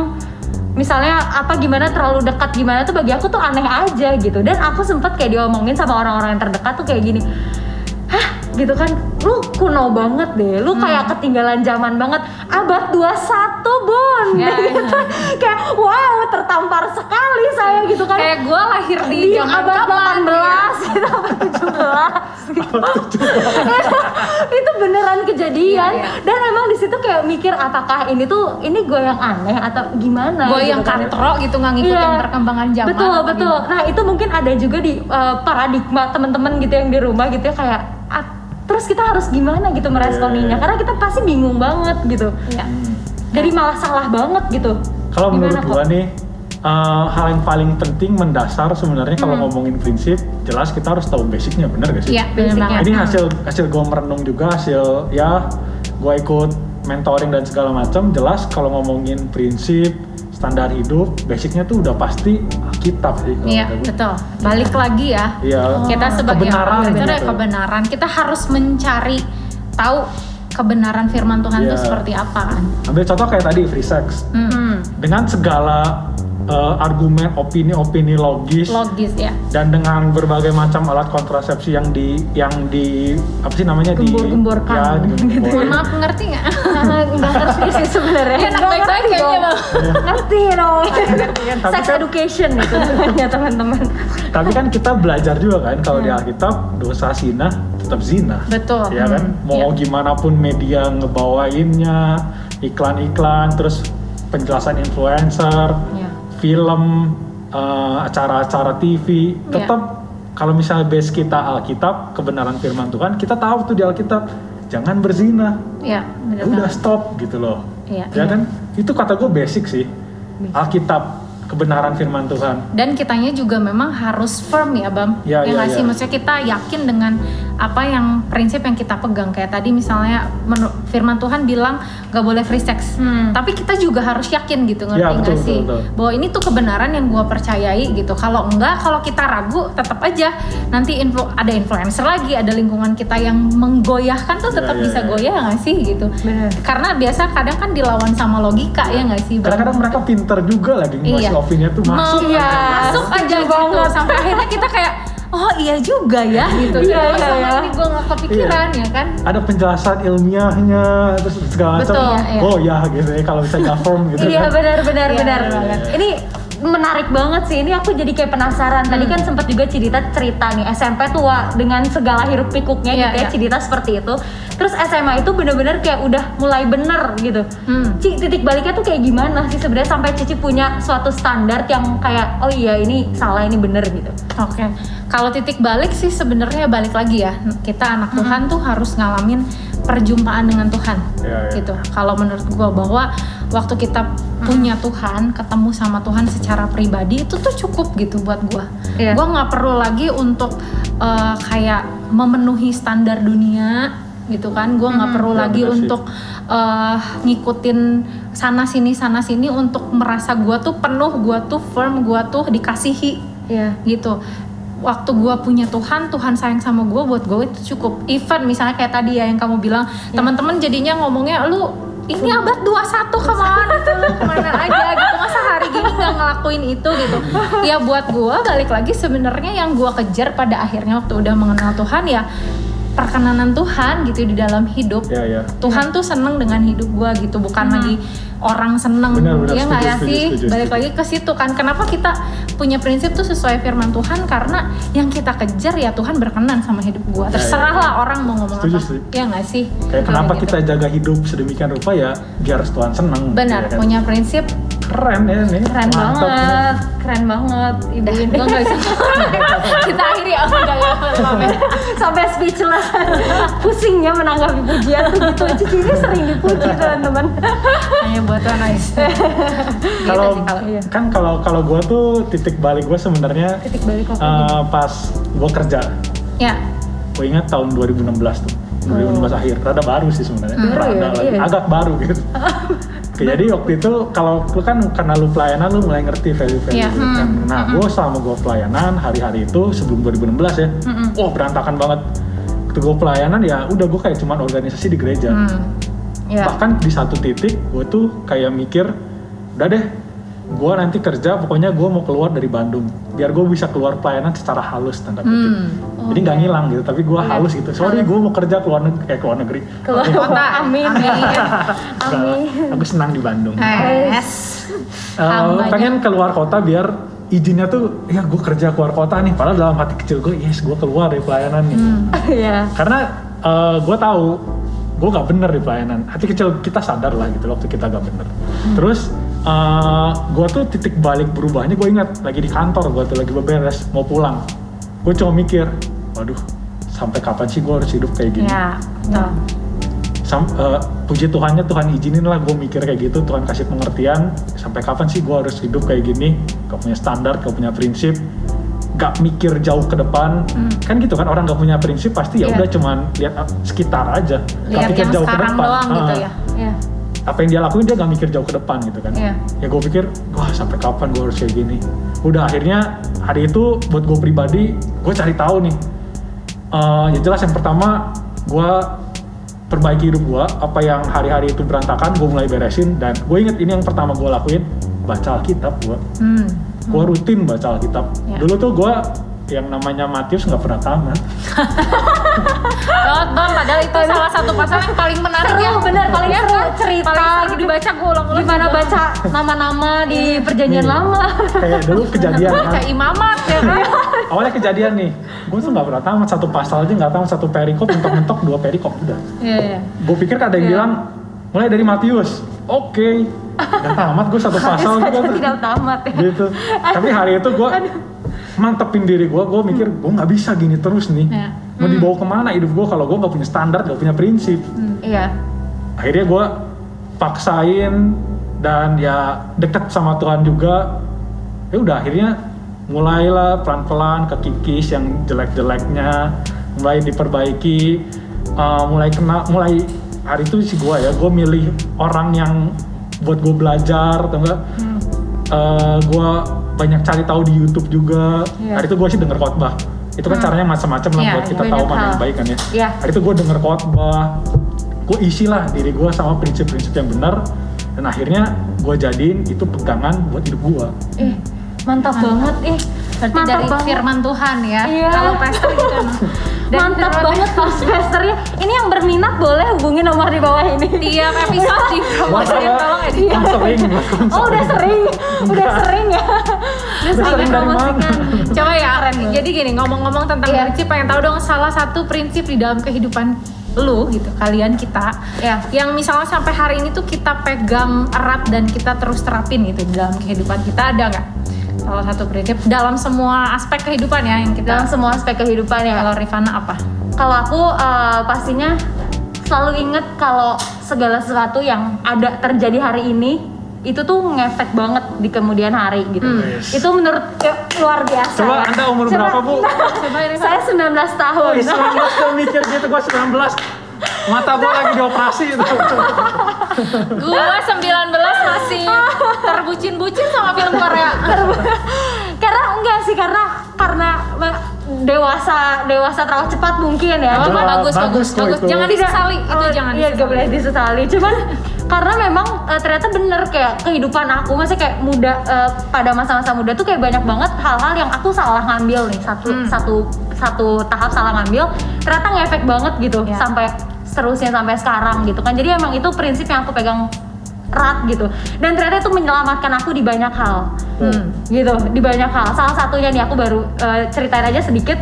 [SPEAKER 2] misalnya apa gimana terlalu dekat gimana tuh bagi aku tuh aneh aja gitu. Dan aku sempet kayak diomongin sama orang-orang yang terdekat tuh kayak gini hah? Gitu kan. Lu kuno banget deh. Lu kayak ketinggalan zaman banget. Abad 21 bun.
[SPEAKER 1] Ya, [laughs]
[SPEAKER 2] gitu.
[SPEAKER 1] ya.
[SPEAKER 2] kayak wow tertampar sekali saya gitu kan
[SPEAKER 1] Kayak gue lahir di,
[SPEAKER 2] di
[SPEAKER 1] zaman
[SPEAKER 2] abad
[SPEAKER 1] kapan,
[SPEAKER 2] 18
[SPEAKER 1] ya?
[SPEAKER 2] gitu, abad 17 gitu. itu, beneran kejadian
[SPEAKER 1] Iya, iya.
[SPEAKER 2] dan emang di situ kayak mikir apakah ini tuh ini gue yang aneh atau gimana
[SPEAKER 1] Gue
[SPEAKER 2] gitu
[SPEAKER 1] yang
[SPEAKER 2] kan.
[SPEAKER 1] katro gitu nggak ngikutin
[SPEAKER 2] Iya.
[SPEAKER 1] perkembangan zaman.
[SPEAKER 2] Betul, betul.
[SPEAKER 1] gimana.
[SPEAKER 2] Nah, itu mungkin ada juga di uh, paradigma teman-teman gitu yang di rumah gitu ya kayak ah, terus kita harus gimana gitu meresponinya
[SPEAKER 3] Iya.
[SPEAKER 2] karena kita pasti bingung banget gitu.
[SPEAKER 1] Iya.
[SPEAKER 2] Jadi malah salah banget gitu.
[SPEAKER 3] Kalau menurut gua
[SPEAKER 2] Kok?
[SPEAKER 3] nih eh, hal yang paling penting mendasar sebenarnya kalau ngomongin prinsip jelas kita harus tahu basicnya bener gak sih?
[SPEAKER 1] Iya, benar.
[SPEAKER 3] Ini hasil hasil gue merenung juga hasil ya gue ikut mentoring dan segala macam jelas kalau ngomongin prinsip standar hidup basicnya tuh udah pasti Alkitab sih.
[SPEAKER 1] Iya, betul. Balik lagi ya.
[SPEAKER 3] Iya.
[SPEAKER 1] Kita sebagai
[SPEAKER 3] Kebenaran
[SPEAKER 1] orang Kristen ya kebenaran, kita harus mencari tahu kebenaran firman Tuhan itu
[SPEAKER 3] Iya.
[SPEAKER 1] seperti apa kan.
[SPEAKER 3] Ambil contoh kayak tadi free sex
[SPEAKER 1] Hmm.
[SPEAKER 2] Hmm.
[SPEAKER 3] dengan segala eh, argumen opini-opini logis
[SPEAKER 1] Logis ya.
[SPEAKER 3] dan dengan berbagai macam alat kontrasepsi yang di yang di apa sih namanya di
[SPEAKER 2] Gembor-gemborkan.
[SPEAKER 3] ya, digembor-gemborin.
[SPEAKER 1] Mohon maaf ngerti nggak?
[SPEAKER 2] Nggak ngerti sih sebenarnya.
[SPEAKER 1] Enak
[SPEAKER 2] Nggak
[SPEAKER 1] baik-baik
[SPEAKER 2] ngerti
[SPEAKER 1] kayaknya,
[SPEAKER 2] dong.
[SPEAKER 1] Bang.
[SPEAKER 2] Ngerti dong.
[SPEAKER 3] Tapi
[SPEAKER 2] Sex
[SPEAKER 3] kan-
[SPEAKER 2] education itu namanya teman-teman.
[SPEAKER 3] Tapi kan kita belajar juga kan kalau di Alkitab dosa zina tetap zina.
[SPEAKER 1] Betul.
[SPEAKER 3] Ya kan,
[SPEAKER 1] Hmm.
[SPEAKER 3] mau
[SPEAKER 1] Iya.
[SPEAKER 3] gimana pun media ngebawainnya, iklan-iklan, terus penjelasan influencer,
[SPEAKER 2] Iya.
[SPEAKER 3] Film, eh, acara-acara TV,
[SPEAKER 1] Iya.
[SPEAKER 3] tetap kalau misalnya base kita Alkitab, kebenaran firman Tuhan, kita tahu tuh di Alkitab jangan berzina.
[SPEAKER 1] Iya,
[SPEAKER 3] Ya udah stop gitu loh.
[SPEAKER 1] Iya,
[SPEAKER 3] Ya
[SPEAKER 1] iya.
[SPEAKER 3] kan, itu kata gue basic sih. Alkitab, kebenaran firman Tuhan.
[SPEAKER 1] Dan kitanya juga memang harus firm ya, Bam.
[SPEAKER 3] Iya,
[SPEAKER 1] ya
[SPEAKER 3] iya,
[SPEAKER 1] nggak sih?
[SPEAKER 3] iya.
[SPEAKER 1] Maksudnya kita yakin dengan apa yang prinsip yang kita pegang. Kayak tadi misalnya firman Tuhan bilang gak boleh free sex.
[SPEAKER 2] Hmm.
[SPEAKER 1] Tapi kita juga harus yakin gitu, ngerti nggak
[SPEAKER 3] betul,
[SPEAKER 1] sih?
[SPEAKER 3] betul, betul.
[SPEAKER 1] Bahwa ini tuh kebenaran yang gua percayai gitu. Kalau enggak, kalau kita ragu, tetap aja nanti influ- ada influencer lagi, ada lingkungan kita yang menggoyahkan tuh tetap
[SPEAKER 3] iya,
[SPEAKER 1] bisa
[SPEAKER 3] iya.
[SPEAKER 1] goyah nggak sih gitu.
[SPEAKER 2] Bener.
[SPEAKER 1] Karena biasa kadang kan dilawan sama logika ya nggak sih? Bam?
[SPEAKER 3] Kadang-kadang mereka pinter juga lagi ngasih
[SPEAKER 1] Iya.
[SPEAKER 3] Opini tuh masuk.
[SPEAKER 1] Mau-
[SPEAKER 2] Iya,
[SPEAKER 1] masuk aja
[SPEAKER 2] setuju
[SPEAKER 1] gitu
[SPEAKER 2] banget.
[SPEAKER 1] sampai akhirnya kita kayak oh iya juga ya gitu
[SPEAKER 2] Iya, iya, iya.
[SPEAKER 1] ini gue nggak kepikiran ya kan
[SPEAKER 3] Ada penjelasan ilmiahnya terus segala macam.
[SPEAKER 1] Betul, iya.
[SPEAKER 3] Oh ya gitu ya kalau bisa firm gitu
[SPEAKER 2] Iya
[SPEAKER 3] kan.
[SPEAKER 2] benar benar
[SPEAKER 1] Iya,
[SPEAKER 2] benar.
[SPEAKER 1] banget.
[SPEAKER 2] Ini menarik banget sih. Ini aku jadi kayak penasaran. Tadi
[SPEAKER 1] Hmm.
[SPEAKER 2] kan sempat juga Cidita cerita nih SMP tua dengan segala hiruk pikuknya
[SPEAKER 1] Iya,
[SPEAKER 2] gitu ya.
[SPEAKER 1] iya.
[SPEAKER 2] Cidita seperti itu. Terus SMA itu bener-bener kayak udah mulai bener gitu.
[SPEAKER 1] Hmm.
[SPEAKER 2] Ci, titik baliknya tuh kayak gimana sih sebenarnya sampai Cici punya suatu standar yang kayak oh iya ini salah ini bener gitu.
[SPEAKER 1] oke kalau titik balik sih sebenarnya balik lagi ya kita anak Tuhan tuh harus ngalamin perjumpaan dengan Tuhan
[SPEAKER 3] Iya, iya.
[SPEAKER 1] gitu. Kalau menurut gua bahwa waktu kita punya Tuhan, ketemu sama Tuhan secara pribadi itu tuh cukup gitu buat gua.
[SPEAKER 2] Iya.
[SPEAKER 1] Gua nggak perlu lagi untuk eh, kayak memenuhi standar dunia gitu kan. Gua nggak perlu
[SPEAKER 3] Ya,
[SPEAKER 1] lagi untuk eh, ngikutin sana sini sana sini untuk merasa gua tuh penuh, gua tuh firm, gua tuh dikasihi
[SPEAKER 2] Iya.
[SPEAKER 1] gitu waktu gua punya Tuhan Tuhan sayang sama gua buat gue itu cukup. Even misalnya kayak tadi ya yang kamu bilang teman-teman jadinya ngomongnya lu ini abad 21 ke mana? Gitu lu ke mana aja gitu? Masa hari gini nggak ngelakuin itu gitu? Ya buat gua balik lagi sebenarnya yang gua kejar pada akhirnya waktu udah mengenal Tuhan ya perkenanan Tuhan gitu di dalam hidup.
[SPEAKER 3] Ya ya.
[SPEAKER 1] Tuhan tuh seneng dengan hidup gua gitu bukan lagi orang seneng.
[SPEAKER 3] Benar, benar,
[SPEAKER 1] ya nggak ya sih?
[SPEAKER 3] setuju,
[SPEAKER 1] balik lagi ke situ kan. Kenapa kita punya prinsip tuh sesuai firman Tuhan? Karena yang kita kejar ya Tuhan berkenan sama hidup gua.
[SPEAKER 3] Ya, ya,
[SPEAKER 1] terserah
[SPEAKER 3] ya.
[SPEAKER 1] lah orang mau ngomong
[SPEAKER 3] Setuju,
[SPEAKER 1] apa.
[SPEAKER 3] setuju.
[SPEAKER 1] ya nggak sih?
[SPEAKER 3] Kayak kenapa
[SPEAKER 1] gitu.
[SPEAKER 3] kita jaga hidup sedemikian rupa ya biar Tuhan seneng
[SPEAKER 1] benar
[SPEAKER 3] ya kan?
[SPEAKER 1] punya prinsip
[SPEAKER 3] keren ya nih
[SPEAKER 2] Keren
[SPEAKER 3] Mantap nih.
[SPEAKER 2] banget, keren banget ibu ini.
[SPEAKER 1] gua nggak bisa kita akhiri aku nggak ya
[SPEAKER 2] Sampai speechless. Pusingnya menanggapi pujian tuh gitu. Cici ini sering dipuji teman-teman.
[SPEAKER 1] hanya buat nice
[SPEAKER 3] kalau
[SPEAKER 1] sih kalau iya.
[SPEAKER 3] kan kalau kalau gue tuh titik balik gue sebenarnya
[SPEAKER 2] Titik balik apa?
[SPEAKER 3] eh, pas gue kerja
[SPEAKER 1] ya
[SPEAKER 3] gue ingat tahun 2016 tuh 2016 akhir rada baru sih sebenarnya
[SPEAKER 2] Hmm.
[SPEAKER 3] Rada
[SPEAKER 2] ya?
[SPEAKER 3] lagi
[SPEAKER 2] Iya.
[SPEAKER 3] agak baru gitu [laughs] jadi waktu itu kalau lu kan karena lu pelayanan lu mulai ngerti value-value
[SPEAKER 1] Iya.
[SPEAKER 3] gitu kan. Nah, gue selama gue pelayanan hari-hari itu sebelum 2016 ya, wah berantakan banget. Waktu gue pelayanan ya udah gue kayak cuman organisasi di gereja.
[SPEAKER 1] hmm.
[SPEAKER 2] Ya.
[SPEAKER 3] Bahkan di satu titik gue tuh kayak mikir, udah deh, gue nanti kerja pokoknya gue mau keluar dari Bandung, biar gue bisa keluar pelayanan secara halus tanda kutip.
[SPEAKER 1] Hmm.
[SPEAKER 3] Jadi nggak ngilang gitu, tapi gue halus gitu. Sorry, gue mau kerja keluar negeri, eh keluar negeri.
[SPEAKER 2] Keluar
[SPEAKER 1] kota
[SPEAKER 2] Amin. [laughs]
[SPEAKER 1] amin
[SPEAKER 3] Aku senang di Bandung.
[SPEAKER 1] yes
[SPEAKER 3] Eh,
[SPEAKER 1] Hambanya.
[SPEAKER 3] pengen keluar kota biar izinnya tuh ya gue kerja keluar kota nih padahal dalam hati kecil gue yes gue keluar dari pelayanan nih [laughs]
[SPEAKER 2] Iya.
[SPEAKER 3] karena gue tahu gue gak bener di pelayanan hati kecil kita sadar lah gitu waktu kita gak bener terus gue tuh titik balik berubahnya gue ingat lagi di kantor gue tuh lagi beberes mau pulang. Gue cuma mikir waduh sampai kapan sih gue harus hidup kayak gini?
[SPEAKER 1] Ya betul.
[SPEAKER 3] Sam- eh, puji Tuhannya Tuhan izinin lah gue mikir kayak gitu Tuhan kasih pengertian sampai kapan sih gue harus hidup kayak gini? Gak punya standar gak punya prinsip gak mikir jauh ke depan. Kan gitu kan orang gak punya prinsip pasti ya
[SPEAKER 2] Iya.
[SPEAKER 3] udah cuman lihat sekitar aja gak
[SPEAKER 1] lihat
[SPEAKER 3] mikir
[SPEAKER 1] yang
[SPEAKER 3] jauh ke depan.
[SPEAKER 1] doang gitu
[SPEAKER 3] Ah,
[SPEAKER 1] ya.
[SPEAKER 2] Iya.
[SPEAKER 3] Apa yang dia lakuin dia gak mikir jauh ke depan gitu kan
[SPEAKER 2] Iya.
[SPEAKER 3] ya gue pikir wah sampai kapan gue harus kayak gini udah akhirnya hari itu buat gue pribadi gue cari tahu nih Eh, ya jelas yang pertama gue perbaiki hidup gue apa yang hari-hari itu berantakan gue mulai beresin dan gue inget ini yang pertama gue lakuin baca Alkitab gue
[SPEAKER 1] hmm.
[SPEAKER 3] gue rutin baca Alkitab
[SPEAKER 1] Ya.
[SPEAKER 3] dulu tuh gue yang namanya Matius nggak pernah tamat [laughs]
[SPEAKER 1] Banget bang, padahal itu salah satu pasal yang paling menarik
[SPEAKER 2] Seru,
[SPEAKER 1] ya
[SPEAKER 2] bener, paling
[SPEAKER 1] Iya
[SPEAKER 2] seru,
[SPEAKER 1] kan?
[SPEAKER 2] cerita.
[SPEAKER 1] Paling sering dibaca gue ulang-ulang
[SPEAKER 2] Gimana
[SPEAKER 1] juga.
[SPEAKER 2] baca nama-nama di perjanjian
[SPEAKER 3] Nih.
[SPEAKER 2] lama?
[SPEAKER 3] kayak dulu kejadian
[SPEAKER 1] Baca
[SPEAKER 3] kan
[SPEAKER 1] imamat ya kan
[SPEAKER 3] awalnya kejadian nih gue tuh nggak pernah tamat satu pasal aja nggak tamat satu perikop mentok-mentok dua perikop udah
[SPEAKER 1] Iya, iya
[SPEAKER 3] gue pikir kan ada yang
[SPEAKER 2] Iya.
[SPEAKER 3] bilang mulai dari Matius oke nggak tamat gue satu pasal
[SPEAKER 2] Saja
[SPEAKER 3] juga tuh
[SPEAKER 2] tidak tamat ya.
[SPEAKER 3] gitu tapi hari itu gue mantepin diri gue gue mikir gue nggak bisa gini terus nih
[SPEAKER 1] Iya.
[SPEAKER 3] Mau dibawa ke mana hidup gue kalau gue nggak punya standar nggak punya prinsip?
[SPEAKER 2] Iya.
[SPEAKER 3] akhirnya gue paksain dan ya deket sama Tuhan juga. Ya udah akhirnya mulailah pelan-pelan kekikis yang jelek-jeleknya mulai diperbaiki. Uh, mulai kena mulai hari itu sih gue ya gue milih orang yang buat gue belajar atau enggak? Uh, gue banyak cari tahu di YouTube juga.
[SPEAKER 2] Iya.
[SPEAKER 3] hari itu gue sih denger khotbah itu kan caranya macam-macam lah
[SPEAKER 1] Iya,
[SPEAKER 3] buat kita tahu mana yang baik kan ya.
[SPEAKER 2] Iya.
[SPEAKER 3] hari itu gue denger khotbah gue isi lah diri gue sama prinsip-prinsip yang benar. Dan akhirnya gue jadiin itu pegangan buat hidup gue
[SPEAKER 2] Eh, mantap. banget. Eh.
[SPEAKER 1] Berarti
[SPEAKER 2] mantap
[SPEAKER 1] dari
[SPEAKER 2] banget.
[SPEAKER 1] firman Tuhan ya
[SPEAKER 2] Iya.
[SPEAKER 1] Kalau pastor gitu emang [laughs] Dari
[SPEAKER 2] Mantap
[SPEAKER 1] firman-
[SPEAKER 2] banget Mas Pesternya. Ini yang berminat boleh hubungi nomor di bawah ini.
[SPEAKER 1] Tiap episode di [laughs] promosiin tolong edit
[SPEAKER 3] sering
[SPEAKER 2] Oh udah sering, udah sering ya.
[SPEAKER 1] Udah
[SPEAKER 3] sering dari
[SPEAKER 2] dipromosikan.
[SPEAKER 1] Coba ya Aren nih. Jadi gini ngomong-ngomong tentang
[SPEAKER 2] Iya.
[SPEAKER 1] prinsip, pengen tahu dong salah satu prinsip di dalam kehidupan lu gitu, kalian kita.
[SPEAKER 2] Ya.
[SPEAKER 1] Yang misalnya sampai hari ini tuh kita pegang erat dan kita terus terapin gitu di dalam kehidupan kita ada nggak? Salah satu prinsip dalam semua aspek kehidupan ya yang
[SPEAKER 2] Dalam
[SPEAKER 1] kita.
[SPEAKER 2] semua aspek kehidupan ya.
[SPEAKER 1] Kalau Rifana apa?
[SPEAKER 2] Kalau aku eh, pastinya selalu inget kalau segala sesuatu yang ada terjadi hari ini itu tuh ngefek banget di kemudian hari gitu.
[SPEAKER 3] Yes.
[SPEAKER 2] Itu menurut ya, luar biasa.
[SPEAKER 3] Coba
[SPEAKER 2] ya.
[SPEAKER 3] Anda umur berapa, Bu?
[SPEAKER 1] Coba [laughs] ini,
[SPEAKER 2] Saya 19 tahun.
[SPEAKER 3] Wih, 19 tuh mikir gitu, gua 19 Mata gua lagi dioperasi itu [laughs]
[SPEAKER 1] Gua 19 masih terbucin-bucin sama film Korea. [laughs]
[SPEAKER 2] karena enggak sih karena karena dewasa dewasa terlalu cepat mungkin ya. Cuman
[SPEAKER 1] bagus, bagus,
[SPEAKER 3] bagus
[SPEAKER 1] bagus.
[SPEAKER 3] itu.
[SPEAKER 1] Jangan disesali, itu
[SPEAKER 2] Oh,
[SPEAKER 1] jangan
[SPEAKER 2] iya,
[SPEAKER 1] disesali.
[SPEAKER 2] gak boleh disesali. Cuman karena memang eh, ternyata bener kayak kehidupan aku, maksudnya kayak muda eh, pada masa-masa muda tuh kayak banyak banget hal-hal yang aku salah ngambil nih satu
[SPEAKER 1] Hmm.
[SPEAKER 2] satu satu tahap salah ngambil, ternyata ngefek banget gitu
[SPEAKER 1] Ya.
[SPEAKER 2] sampai seterusnya sampai sekarang gitu kan. Jadi emang itu prinsip yang aku pegang erat gitu. Dan ternyata itu menyelamatkan aku di banyak hal.
[SPEAKER 1] Hmm.
[SPEAKER 2] gitu di banyak hal. Salah satunya nih aku baru eh, ceritain aja sedikit.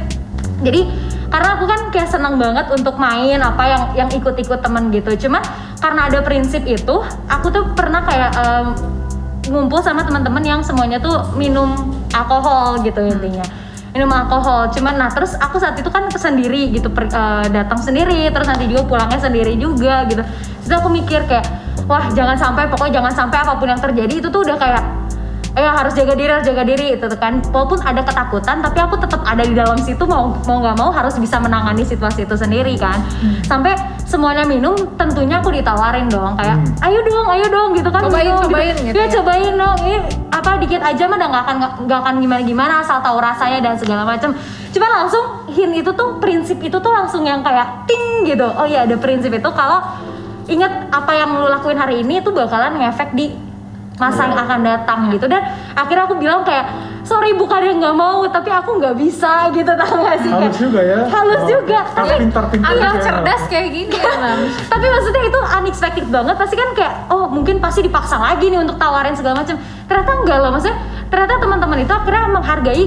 [SPEAKER 2] Jadi karena aku kan kayak senang banget untuk main apa yang yang ikut-ikut temen gitu. Cuman karena ada prinsip itu aku tuh pernah kayak em, ngumpul sama teman-teman yang semuanya tuh minum alkohol gitu intinya minum alkohol. Cuman nah terus aku saat itu kan sendiri gitu per- eh, datang sendiri terus nanti juga pulangnya sendiri juga gitu. Terus aku mikir kayak wah jangan sampai pokoknya jangan sampai apa pun yang terjadi itu tuh udah kayak eh harus jaga diri harus jaga diri itu kan. Walaupun ada ketakutan tapi aku tetap ada di dalam situ mau mau nggak mau harus bisa menangani situasi itu sendiri kan. Sampai semuanya minum tentunya aku ditawarin dong kayak
[SPEAKER 3] Hmm.
[SPEAKER 2] ayo dong ayo dong gitu kan
[SPEAKER 1] Cobain,
[SPEAKER 2] minum,
[SPEAKER 1] cobain gitu
[SPEAKER 2] ya
[SPEAKER 1] ya.
[SPEAKER 2] cobain dong. Ini apa dikit aja mah udah nggak akan nggak akan gimana gimana asal tahu rasanya dan segala macam cuman langsung hint itu tuh prinsip itu tuh langsung yang kayak ting gitu. Oh iya ada prinsip itu kalau ingat apa yang lu lakuin hari ini itu bakalan ngefek di masa yang akan datang gitu. Dan akhirnya aku bilang kayak sorry bukan yang nggak mau tapi aku nggak bisa gitu tau gak sih
[SPEAKER 3] Halus juga ya
[SPEAKER 2] halus
[SPEAKER 3] Oh,
[SPEAKER 2] juga tapi
[SPEAKER 3] pintar-pintar
[SPEAKER 1] Anak
[SPEAKER 3] juga.
[SPEAKER 1] cerdas kayak gini emang.
[SPEAKER 2] tapi maksudnya itu unexpected banget pasti kan kayak oh mungkin pasti dipaksa lagi nih untuk tawarin segala macam ternyata enggak loh maksudnya ternyata teman-teman itu akhirnya menghargai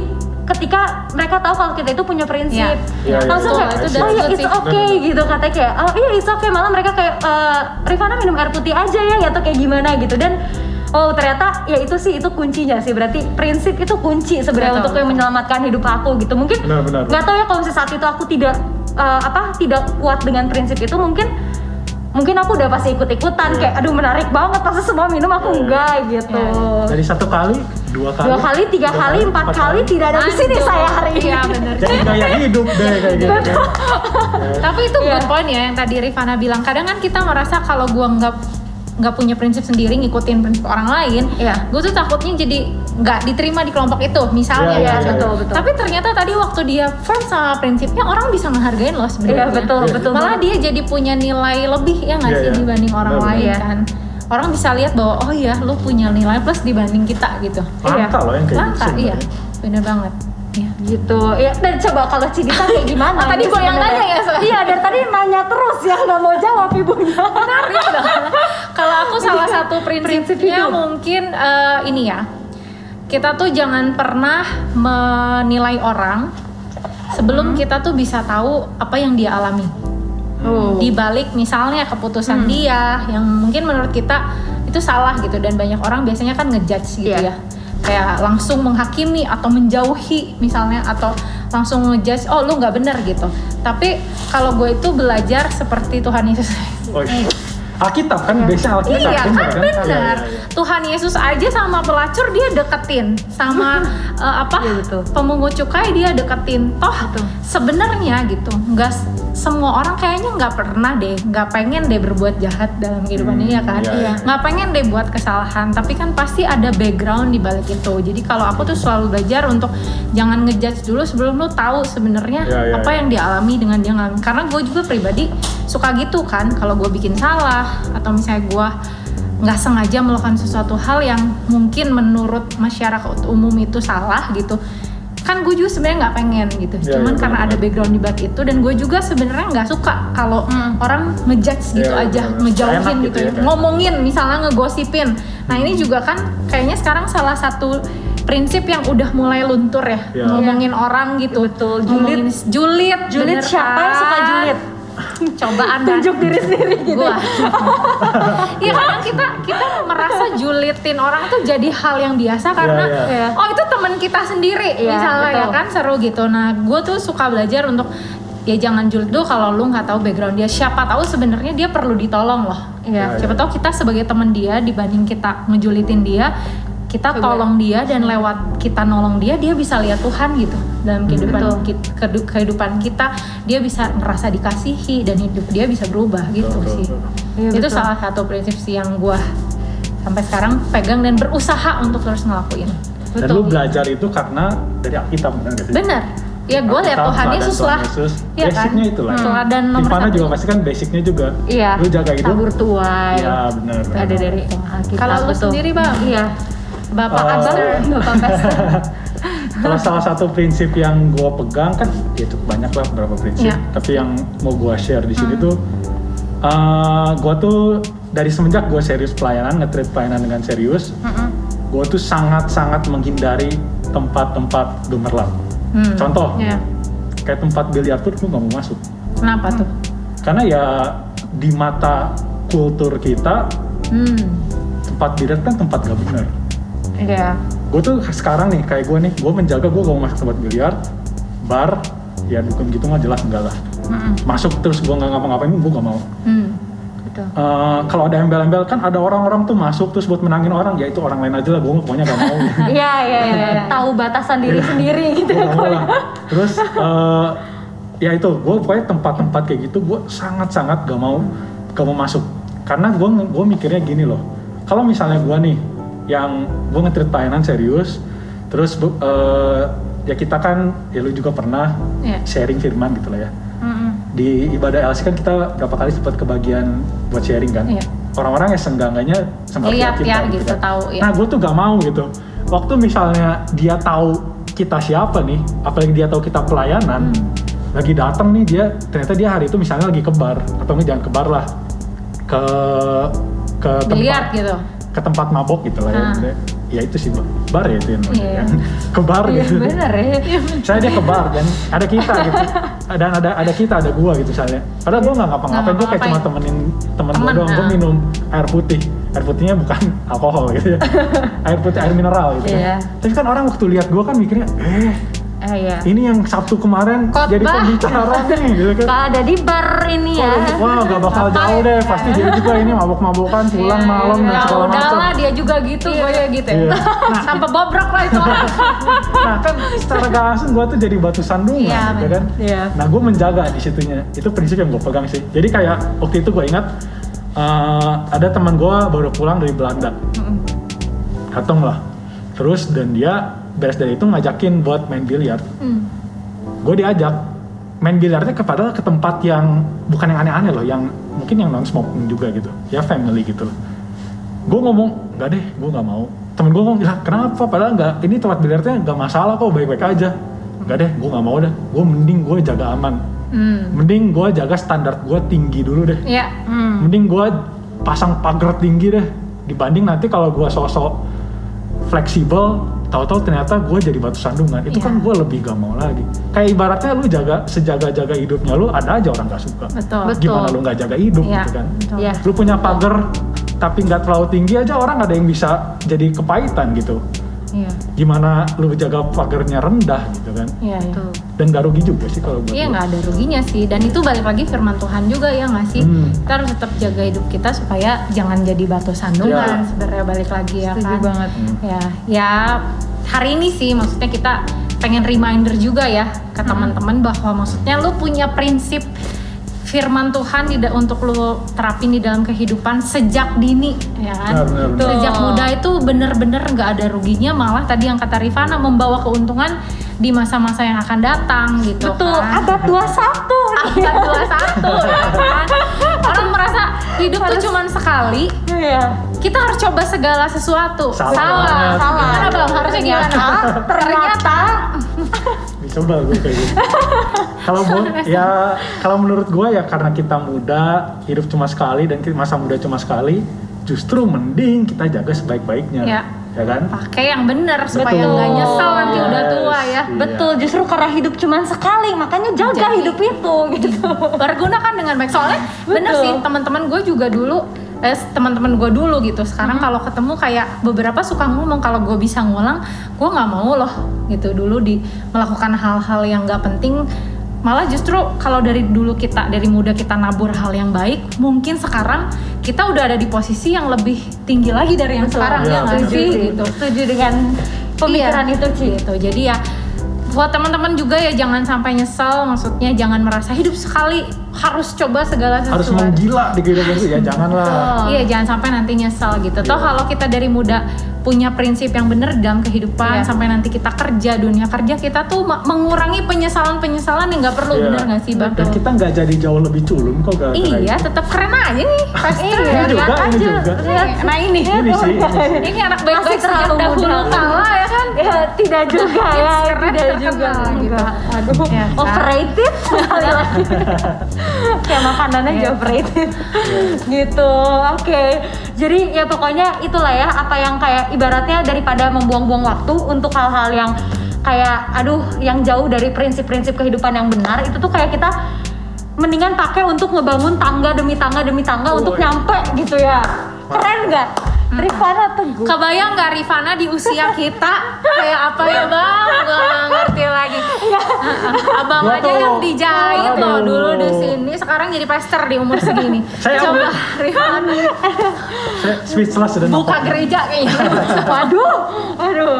[SPEAKER 2] ketika mereka tahu kalau kita itu punya prinsip
[SPEAKER 1] Iya.
[SPEAKER 3] Iya, iya,
[SPEAKER 2] langsung
[SPEAKER 1] iya.
[SPEAKER 2] kayak
[SPEAKER 1] Itu
[SPEAKER 2] oh ya it's
[SPEAKER 1] sih.
[SPEAKER 2] okay gitu katanya kayak oh iya it's okay malah mereka kayak eh, Rifana minum air putih aja ya atau kayak gimana gitu dan Oh ternyata ya itu sih itu kuncinya sih. Berarti prinsip itu kunci sebenarnya untuk yang menyelamatkan hidup aku gitu. Mungkin nggak tahu ya kalau misalnya saat itu aku tidak eh, apa tidak kuat dengan prinsip itu mungkin mungkin aku udah pasti ikut-ikutan. Kayak aduh menarik banget pasti semua minum aku enggak? Gitu.
[SPEAKER 3] Dari satu kali, dua kali
[SPEAKER 2] dua kali tiga kali empat kali tidak ada di sini saya hari ini.
[SPEAKER 1] Iya bener.
[SPEAKER 3] Jadi gaya hidup deh kayak gitu kan.
[SPEAKER 1] Tapi itu
[SPEAKER 2] Iya.
[SPEAKER 1] good point ya yang tadi Rifana bilang. Kadang kan kita merasa kalau gua nggak nggak punya prinsip sendiri ngikutin prinsip orang lain,
[SPEAKER 2] Iya.
[SPEAKER 1] gue tuh takutnya jadi nggak diterima di kelompok itu misalnya
[SPEAKER 3] Iya,
[SPEAKER 1] ya.
[SPEAKER 3] iya,
[SPEAKER 2] betul, betul.
[SPEAKER 1] Tapi ternyata tadi waktu dia firm sama prinsipnya orang bisa ngehargain loh
[SPEAKER 2] iya
[SPEAKER 1] sebenarnya.
[SPEAKER 2] betul
[SPEAKER 3] Iya.
[SPEAKER 2] betul
[SPEAKER 1] Malah
[SPEAKER 2] banget.
[SPEAKER 1] dia jadi punya nilai lebih ya nggak
[SPEAKER 3] Iya,
[SPEAKER 1] sih
[SPEAKER 3] iya.
[SPEAKER 1] dibanding orang
[SPEAKER 3] Benar,
[SPEAKER 1] lain
[SPEAKER 2] benar.
[SPEAKER 1] kan. Orang bisa lihat bahwa oh iya lu punya nilai plus dibanding kita gitu.
[SPEAKER 3] Langka loh yang kayak
[SPEAKER 1] Langka
[SPEAKER 3] gitu
[SPEAKER 1] iya, bener banget.
[SPEAKER 2] Gitu ya dan coba kalau Cidita kayak gimana [laughs]
[SPEAKER 1] tadi gua yang nanya ya, soalnya.
[SPEAKER 2] iya dari tadi nanya terus ya nggak mau jawab ibunya
[SPEAKER 1] menarik. [laughs] Kalau aku salah satu
[SPEAKER 2] Prinsip
[SPEAKER 1] prinsipnya
[SPEAKER 2] hidup.
[SPEAKER 1] mungkin eh, ini ya. Kita tuh jangan pernah menilai orang sebelum kita tuh bisa tahu apa yang dia alami.
[SPEAKER 2] oh.
[SPEAKER 1] Di balik misalnya keputusan dia yang mungkin menurut kita itu salah gitu dan banyak orang biasanya kan ngejudge gitu
[SPEAKER 2] Iya.
[SPEAKER 1] ya. Kayak langsung menghakimi atau menjauhi misalnya atau langsung ngejudge oh lu nggak bener gitu. Tapi kalau gue itu belajar seperti Tuhan Yesus
[SPEAKER 3] Oh, iya. Alkitab kan, biasanya Alkitab
[SPEAKER 1] Iya kan
[SPEAKER 3] Iya,
[SPEAKER 1] benar.
[SPEAKER 3] iya, iya.
[SPEAKER 1] Tuhan Yesus aja sama pelacur dia deketin, sama [laughs] eh, apa
[SPEAKER 2] Iya, betul.
[SPEAKER 1] pemungut cukai dia deketin. Toh sebenarnya gitu, nggak semua orang kayaknya nggak pernah deh, nggak pengen deh berbuat jahat dalam kehidupan
[SPEAKER 3] Hmm,
[SPEAKER 1] ya kan,
[SPEAKER 3] iya,
[SPEAKER 2] iya.
[SPEAKER 1] nggak pengen deh buat kesalahan. Tapi kan pasti ada background di balik itu. Jadi kalau aku tuh selalu belajar untuk jangan ngejudge dulu sebelum lu tahu sebenarnya
[SPEAKER 3] Iya, iya,
[SPEAKER 1] apa
[SPEAKER 3] iya.
[SPEAKER 1] yang dia alami dengan dia ngalamin. Karena gue juga pribadi suka gitu kan, kalau gue bikin salah atau misalnya gue nggak sengaja melakukan sesuatu hal yang mungkin menurut masyarakat umum itu salah gitu kan gue juga sebenarnya nggak pengen gitu
[SPEAKER 3] Iya,
[SPEAKER 1] cuman
[SPEAKER 3] iya,
[SPEAKER 1] karena
[SPEAKER 3] benar.
[SPEAKER 1] ada background di balik itu dan gue juga sebenarnya nggak suka kalau
[SPEAKER 2] Hmm.
[SPEAKER 1] orang ngejudge gitu
[SPEAKER 3] Iya,
[SPEAKER 1] aja ngejauhin
[SPEAKER 3] Enak
[SPEAKER 1] gitu,
[SPEAKER 3] gitu ya, kan?
[SPEAKER 1] ngomongin misalnya ngegosipin nah ini juga kan kayaknya sekarang salah satu prinsip yang udah mulai luntur ya
[SPEAKER 3] Iya.
[SPEAKER 1] ngomongin orang gitu
[SPEAKER 2] Betul,
[SPEAKER 1] Ngomongin julid
[SPEAKER 2] Julid
[SPEAKER 1] bener
[SPEAKER 2] siapa yang suka
[SPEAKER 1] kan?
[SPEAKER 2] julid?
[SPEAKER 1] Cobaan kan?
[SPEAKER 2] tunjuk diri sendiri gitu
[SPEAKER 1] gua [laughs] Iya kadang kita kita merasa julitin orang tuh jadi hal yang biasa karena
[SPEAKER 3] Iya,
[SPEAKER 2] iya.
[SPEAKER 1] oh itu teman kita sendiri
[SPEAKER 2] Iya,
[SPEAKER 1] misalnya ya
[SPEAKER 2] betul.
[SPEAKER 1] kan seru gitu. Nah gue tuh suka belajar untuk ya jangan julid dulu kalau lu nggak tahu background dia siapa tahu sebenarnya dia perlu ditolong loh
[SPEAKER 2] Iya.
[SPEAKER 1] siapa tahu kita sebagai teman dia dibanding kita ngejulitin dia kita
[SPEAKER 2] Coba.
[SPEAKER 1] tolong dia dan lewat kita nolong dia dia bisa lihat Tuhan gitu dalam kehidupan
[SPEAKER 2] Betul.
[SPEAKER 1] kit- kedu- kehidupan kita dia bisa merasa dikasihi dan hidup dia bisa berubah gitu
[SPEAKER 3] Betul,
[SPEAKER 1] sih
[SPEAKER 3] betul.
[SPEAKER 2] Iya,
[SPEAKER 1] itu
[SPEAKER 2] betul.
[SPEAKER 1] salah satu prinsip sih yang gua sampai sekarang pegang dan berusaha untuk terus ngelakuin
[SPEAKER 3] Dan lu belajar itu karena dari Alkitab benar gak sih?
[SPEAKER 1] bener ya gue lihat Tuhan Yesus lah. Iya kan?
[SPEAKER 3] Basicnya itu lah.
[SPEAKER 1] Hmm. Teladan nomor
[SPEAKER 3] Ivana
[SPEAKER 1] satu.
[SPEAKER 3] juga pasti kan basicnya juga.
[SPEAKER 2] Iya.
[SPEAKER 3] Lu jaga hidup.
[SPEAKER 2] Tabur tuai.
[SPEAKER 3] Iya benar.
[SPEAKER 2] Ada dari Alkitab.
[SPEAKER 1] Kalau lu
[SPEAKER 2] betul.
[SPEAKER 1] sendiri, Bang?
[SPEAKER 2] Iya.
[SPEAKER 1] Bapak
[SPEAKER 3] Eh,
[SPEAKER 1] Abang
[SPEAKER 2] Bapak Pastor. [laughs]
[SPEAKER 3] Kalau salah satu prinsip yang gue pegang kan ya cukup banyak lah beberapa prinsip.
[SPEAKER 1] Iya.
[SPEAKER 3] Tapi yang mau gue share di sini
[SPEAKER 1] Hmm.
[SPEAKER 3] tuh, uh, gue tuh dari semenjak gue serius pelayanan, nge-treat pelayanan dengan serius,
[SPEAKER 2] Mm-mm.
[SPEAKER 3] gue tuh sangat-sangat menghindari tempat-tempat gemerlap.
[SPEAKER 1] Hmm.
[SPEAKER 3] Contoh,
[SPEAKER 1] ya.
[SPEAKER 3] kayak tempat biliar tuh gue gak mau masuk.
[SPEAKER 1] kenapa tuh
[SPEAKER 3] Karena ya di mata kultur kita,
[SPEAKER 1] hmm.
[SPEAKER 3] tempat biliar kan tempat gak benar.
[SPEAKER 2] Iya.
[SPEAKER 3] gue tuh sekarang nih kayak gue nih gue menjaga gue gak mau masuk tempat biliar bar ya dukun gitu nggak jelas enggak lah
[SPEAKER 2] Mm-mm.
[SPEAKER 3] masuk terus gue nggak ngapa-ngapain gue gak mau.
[SPEAKER 2] Betul.
[SPEAKER 3] Eh, kalau ada embel-embel kan ada orang-orang tuh masuk terus buat menangin orang ya itu orang lain aja lah gue pokoknya gak mau [laughs]
[SPEAKER 2] Iya, iya, iya. Tahu batasan diri sendiri gitu.
[SPEAKER 3] gak mau lah terus eh, ya itu gue pokoknya tempat-tempat kayak gitu gue sangat-sangat gak mau gak mau masuk karena gue gue mikirnya gini loh kalau misalnya gue nih yang gue nge-treat pelayanan serius terus bu- eh, ya kita kan ya lu juga pernah
[SPEAKER 1] Iya.
[SPEAKER 3] sharing firman gitu lah ya
[SPEAKER 2] Mm-mm.
[SPEAKER 3] di ibadah LC kan kita berapa kali sempat kebagian buat sharing kan
[SPEAKER 1] Iya.
[SPEAKER 3] orang-orang yang seenggaknya sempat
[SPEAKER 1] Lihat ya,
[SPEAKER 3] kita
[SPEAKER 1] gitu,
[SPEAKER 3] kan.
[SPEAKER 1] tahu, ya.
[SPEAKER 3] nah gue tuh gak mau gitu waktu misalnya dia tahu kita siapa nih apalagi dia tahu kita pelayanan
[SPEAKER 1] Hmm.
[SPEAKER 3] lagi datang nih dia ternyata dia hari itu misalnya lagi kebar atau jangan kebar lah ke ke
[SPEAKER 1] biliar
[SPEAKER 3] tempat
[SPEAKER 1] gitu
[SPEAKER 3] ke tempat mabok gitu lah ya
[SPEAKER 1] Ah.
[SPEAKER 3] ya itu sih bar ya itu yang namanya
[SPEAKER 1] Iya.
[SPEAKER 3] kan. ke bar
[SPEAKER 2] Iya
[SPEAKER 3] gitu
[SPEAKER 2] bener ya.
[SPEAKER 3] saya dia ke bar dan ada kita gitu dan ada ada kita ada gua gitu saya padahal gua nggak ngapa-ngapain gua kayak cuma temenin temen gua
[SPEAKER 1] Temen,
[SPEAKER 3] doang gua
[SPEAKER 1] ah.
[SPEAKER 3] minum air putih air putihnya bukan alkohol gitu ya [laughs] air putih air mineral gitu
[SPEAKER 2] Iya.
[SPEAKER 3] kan tapi kan orang waktu lihat gua kan mikirnya eh
[SPEAKER 2] Eh iya.
[SPEAKER 3] ini yang Sabtu kemarin
[SPEAKER 1] Khotbah.
[SPEAKER 3] jadi pembicara [laughs] nih gitu kan
[SPEAKER 2] Kalau ada di bar ini ya.
[SPEAKER 3] Wah, gak bakal
[SPEAKER 1] Ngapain?
[SPEAKER 3] jauh deh. Pasti dia juga ini mabuk-mabukan pulang malam dan
[SPEAKER 1] ya
[SPEAKER 3] segala macam.
[SPEAKER 1] udahlah dia juga gitu gue ya gitu ya
[SPEAKER 3] Iya. [laughs]
[SPEAKER 1] sampai bobrok lah itu orang [laughs]
[SPEAKER 3] Nah kan secara gak langsung gue tuh jadi batu sandungan,
[SPEAKER 1] Iya,
[SPEAKER 3] gitu kan?
[SPEAKER 2] Iya.
[SPEAKER 3] Nah gue menjaga di situnya. Itu prinsip yang gue pegang sih. Jadi kayak waktu itu gue ingat eh, ada teman gue baru pulang dari Belanda,
[SPEAKER 1] Mm-mm.
[SPEAKER 3] datang lah. Terus dan dia beres dari itu ngajakin buat main biliar.
[SPEAKER 1] Hmm.
[SPEAKER 3] Gue diajak main biliarnya kepada ke tempat yang bukan yang aneh-aneh loh, yang mungkin yang non smoking juga gitu, ya family gitu loh. Gue ngomong nggak deh, gue nggak mau. Temen gue ngomong, lah kenapa? Padahal nggak, ini tempat biliarnya nggak masalah kok, baik-baik aja. Nggak deh, gue nggak mau deh. Gue mending gue jaga aman.
[SPEAKER 1] Hmm.
[SPEAKER 3] Mending gue jaga standar gue tinggi dulu deh.
[SPEAKER 1] ya
[SPEAKER 2] Hmm.
[SPEAKER 3] Mending gue pasang pagar tinggi deh. Dibanding nanti kalau gue sosok fleksibel, tahu-tahu ternyata gue jadi batu sandungan. Itu
[SPEAKER 1] Iya.
[SPEAKER 3] kan gue lebih gak mau lagi. Kayak ibaratnya lu jaga sejaga-jaga hidupnya lu, ada aja orang gak suka.
[SPEAKER 1] betul
[SPEAKER 2] Betul.
[SPEAKER 3] Gimana lu gak jaga hidup
[SPEAKER 1] Iya,
[SPEAKER 3] gitu kan?
[SPEAKER 1] betul.
[SPEAKER 2] Iya.
[SPEAKER 3] Lu punya pagar tapi nggak terlalu tinggi aja orang ada yang bisa jadi kepahitan gitu.
[SPEAKER 1] Iya
[SPEAKER 3] Gimana lu jaga pagarnya rendah gitu kan?
[SPEAKER 1] iya iya.
[SPEAKER 2] Betul.
[SPEAKER 3] Dan gak rugi juga sih kalau buat
[SPEAKER 1] Iya nggak ada ruginya sih dan itu balik lagi firman Tuhan juga ya nggak sih
[SPEAKER 3] Hmm.
[SPEAKER 1] kita harus tetap jaga hidup kita supaya jangan jadi batu sandungan
[SPEAKER 3] Ya.
[SPEAKER 1] sebenarnya balik lagi ya
[SPEAKER 2] Setuju
[SPEAKER 1] kan
[SPEAKER 2] banget.
[SPEAKER 3] Hmm.
[SPEAKER 1] ya ya hari ini sih maksudnya kita pengen reminder juga ya ke
[SPEAKER 2] Hmm.
[SPEAKER 1] teman-teman bahwa maksudnya lu punya prinsip firman Tuhan di da- untuk lu terapin di dalam kehidupan sejak dini ya kan?
[SPEAKER 3] Benar, benar,
[SPEAKER 1] sejak muda itu bener-bener nggak ada ruginya malah tadi yang kata Rifana membawa keuntungan di masa-masa yang akan datang gitu
[SPEAKER 2] Betul.
[SPEAKER 1] kan?
[SPEAKER 2] Abad 21.
[SPEAKER 1] abad 21 ya kan? Orang merasa hidup tuh
[SPEAKER 2] Harus-
[SPEAKER 1] cuman sekali.
[SPEAKER 2] Iya.
[SPEAKER 1] kita harus coba segala sesuatu.
[SPEAKER 3] Salah.
[SPEAKER 1] Salah. Salah. Gimana bang harusnya gimana? Ternyata
[SPEAKER 3] dicoba gue kayak gitu. [laughs] kalau bu- ya kalau menurut gue ya karena kita muda hidup cuma sekali dan masa muda cuma sekali justru mending kita jaga sebaik-baiknya
[SPEAKER 1] Ya.
[SPEAKER 3] ya kan
[SPEAKER 1] pakai yang bener supaya
[SPEAKER 2] Betul.
[SPEAKER 1] nggak nyesel nanti udah tua ya
[SPEAKER 3] Iya.
[SPEAKER 2] Betul, justru karena hidup cuma sekali, makanya jaga
[SPEAKER 1] Jadi-
[SPEAKER 2] hidup itu gitu. [laughs]
[SPEAKER 1] bergunakan dengan baik soalnya bener
[SPEAKER 2] Betul.
[SPEAKER 1] sih teman-teman gue juga dulu eh, teman-teman gue dulu gitu. Sekarang kalau ketemu kayak beberapa suka ngomong kalau gue bisa ngulang gue nggak mau loh gitu dulu di melakukan hal-hal yang nggak penting. Malah justru kalau dari dulu kita dari muda kita nabur hal yang baik mungkin sekarang kita udah ada di posisi yang lebih tinggi lagi dari yang
[SPEAKER 2] Betul.
[SPEAKER 1] sekarang
[SPEAKER 3] Iya,
[SPEAKER 1] ya nggak
[SPEAKER 3] betul.
[SPEAKER 1] sih?
[SPEAKER 2] Setuju
[SPEAKER 1] gitu.
[SPEAKER 2] Setuju dengan pemikiran
[SPEAKER 1] Iya,
[SPEAKER 2] itu Ci.
[SPEAKER 1] gitu. Jadi ya buat teman-teman juga ya jangan sampai nyesel maksudnya jangan merasa hidup sekali harus coba segala sesuatu
[SPEAKER 3] harus menggila di kehidupan itu ya janganlah.
[SPEAKER 1] Iya jangan sampai nanti nyesel gitu. Toh
[SPEAKER 3] Iya.
[SPEAKER 1] kalau kita dari muda punya prinsip yang benar dalam kehidupan
[SPEAKER 2] Iya.
[SPEAKER 1] sampai nanti kita kerja dunia kerja kita tuh mengurangi penyesalan-penyesalan yang nggak perlu
[SPEAKER 3] Iya.
[SPEAKER 1] bener nggak sih bang?
[SPEAKER 3] dan kita nggak jadi jauh lebih culun kok gara-gara
[SPEAKER 1] Iya tetap keren aja nih [laughs] pasti.
[SPEAKER 2] Iya,
[SPEAKER 3] Ini juga, ini
[SPEAKER 2] aja.
[SPEAKER 3] juga.
[SPEAKER 2] Lihat.
[SPEAKER 1] Nah ini,
[SPEAKER 3] Ini sih, ini sih. [laughs]
[SPEAKER 1] ini anak baik-baik
[SPEAKER 2] terlalu
[SPEAKER 1] dahulu
[SPEAKER 2] muda.
[SPEAKER 1] kala ya kan?
[SPEAKER 2] Ya, tidak juga ya, tidak juga.
[SPEAKER 1] gitu.
[SPEAKER 2] Aduh,
[SPEAKER 1] Ya, kan?
[SPEAKER 2] overrated sekali lagi. [laughs] Kayak makanannya
[SPEAKER 1] Iya.
[SPEAKER 2] aja overrated. gitu. Oke. Jadi ya pokoknya itulah ya apa yang kayak ibaratnya daripada membuang-buang waktu untuk hal-hal yang kayak aduh yang jauh dari prinsip-prinsip kehidupan yang benar itu tuh kayak kita mendingan pakai untuk ngebangun tangga demi tangga demi tangga untuk
[SPEAKER 3] Woy.
[SPEAKER 2] nyampe gitu ya. Keren nggak? Rifana Teguh.
[SPEAKER 1] Kebayang nggak Rifana di usia kita kayak apa ya bang? Gua nggak ngerti lagi. Abang
[SPEAKER 3] Gua
[SPEAKER 1] aja
[SPEAKER 3] tuh-
[SPEAKER 1] yang dijahit loh dulu di sini, sekarang jadi pester di umur segini.
[SPEAKER 3] Saya
[SPEAKER 1] Coba Rifana
[SPEAKER 3] Saya speechless sudah
[SPEAKER 1] buka
[SPEAKER 3] nampak.
[SPEAKER 1] gereja kayaknya.
[SPEAKER 2] Waduh, waduh.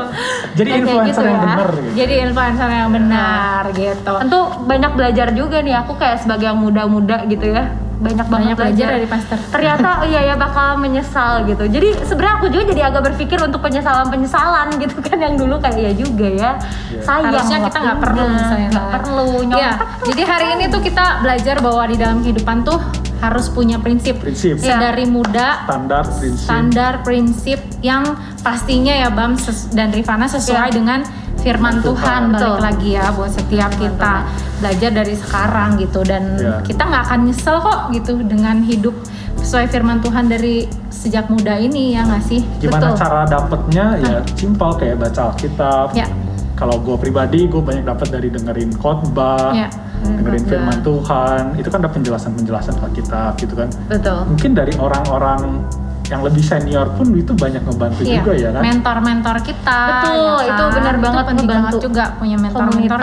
[SPEAKER 3] jadi
[SPEAKER 2] Kayak
[SPEAKER 3] influencer
[SPEAKER 2] gitu
[SPEAKER 3] yang
[SPEAKER 2] ya.
[SPEAKER 3] benar gitu.
[SPEAKER 1] jadi influencer yang benar gitu.
[SPEAKER 2] Tentu banyak belajar juga nih aku kayak sebagai yang muda-muda gitu ya. Banyak banget
[SPEAKER 1] Banyak belajar dari pastor.
[SPEAKER 2] Ternyata oh [laughs] iya ya bakal menyesal gitu. Jadi sebenarnya aku juga jadi agak berpikir untuk penyesalan-penyesalan gitu kan yang dulu kayak ya juga ya.
[SPEAKER 3] Iya.
[SPEAKER 2] Sayang
[SPEAKER 1] Harusnya kita nggak perlu misalnya
[SPEAKER 2] nggak perlu
[SPEAKER 1] Ya,
[SPEAKER 2] nyontek.
[SPEAKER 1] jadi hari ini tuh kita belajar bahwa di dalam kehidupan tuh harus punya prinsip.
[SPEAKER 3] Prinsip.
[SPEAKER 2] Iya.
[SPEAKER 1] Sedari muda
[SPEAKER 3] Standar prinsip.
[SPEAKER 1] standar prinsip yang pastinya ya Bam dan Rifana sesuai
[SPEAKER 2] Iya.
[SPEAKER 1] dengan firman
[SPEAKER 3] Tuhan.
[SPEAKER 1] Tuhan balik
[SPEAKER 2] Betul.
[SPEAKER 1] lagi ya buat setiap kita belajar dari sekarang gitu dan
[SPEAKER 3] Iya.
[SPEAKER 1] kita nggak akan nyesel kok gitu dengan hidup sesuai firman Tuhan dari sejak muda ini ya nggak sih
[SPEAKER 3] Gimana
[SPEAKER 2] Betul.
[SPEAKER 3] cara dapetnya? Ya simpel kayak baca Alkitab.
[SPEAKER 1] Ya.
[SPEAKER 3] Kalau gue pribadi, gue banyak dapat dari dengerin khotbah,
[SPEAKER 1] Ya.
[SPEAKER 3] dengerin firman Tuhan. Itu kan ada penjelasan-penjelasan Alkitab gitu kan.
[SPEAKER 2] Betul.
[SPEAKER 3] Mungkin dari orang-orang yang lebih senior pun itu banyak ngebantu
[SPEAKER 1] Iya,
[SPEAKER 3] juga ya kan.
[SPEAKER 1] mentor-mentor kita
[SPEAKER 2] Betul,
[SPEAKER 1] ya
[SPEAKER 2] itu
[SPEAKER 1] kan?
[SPEAKER 2] benar
[SPEAKER 1] Itu
[SPEAKER 2] banget
[SPEAKER 1] penting
[SPEAKER 2] ngebantu
[SPEAKER 1] banget juga punya mentor-mentor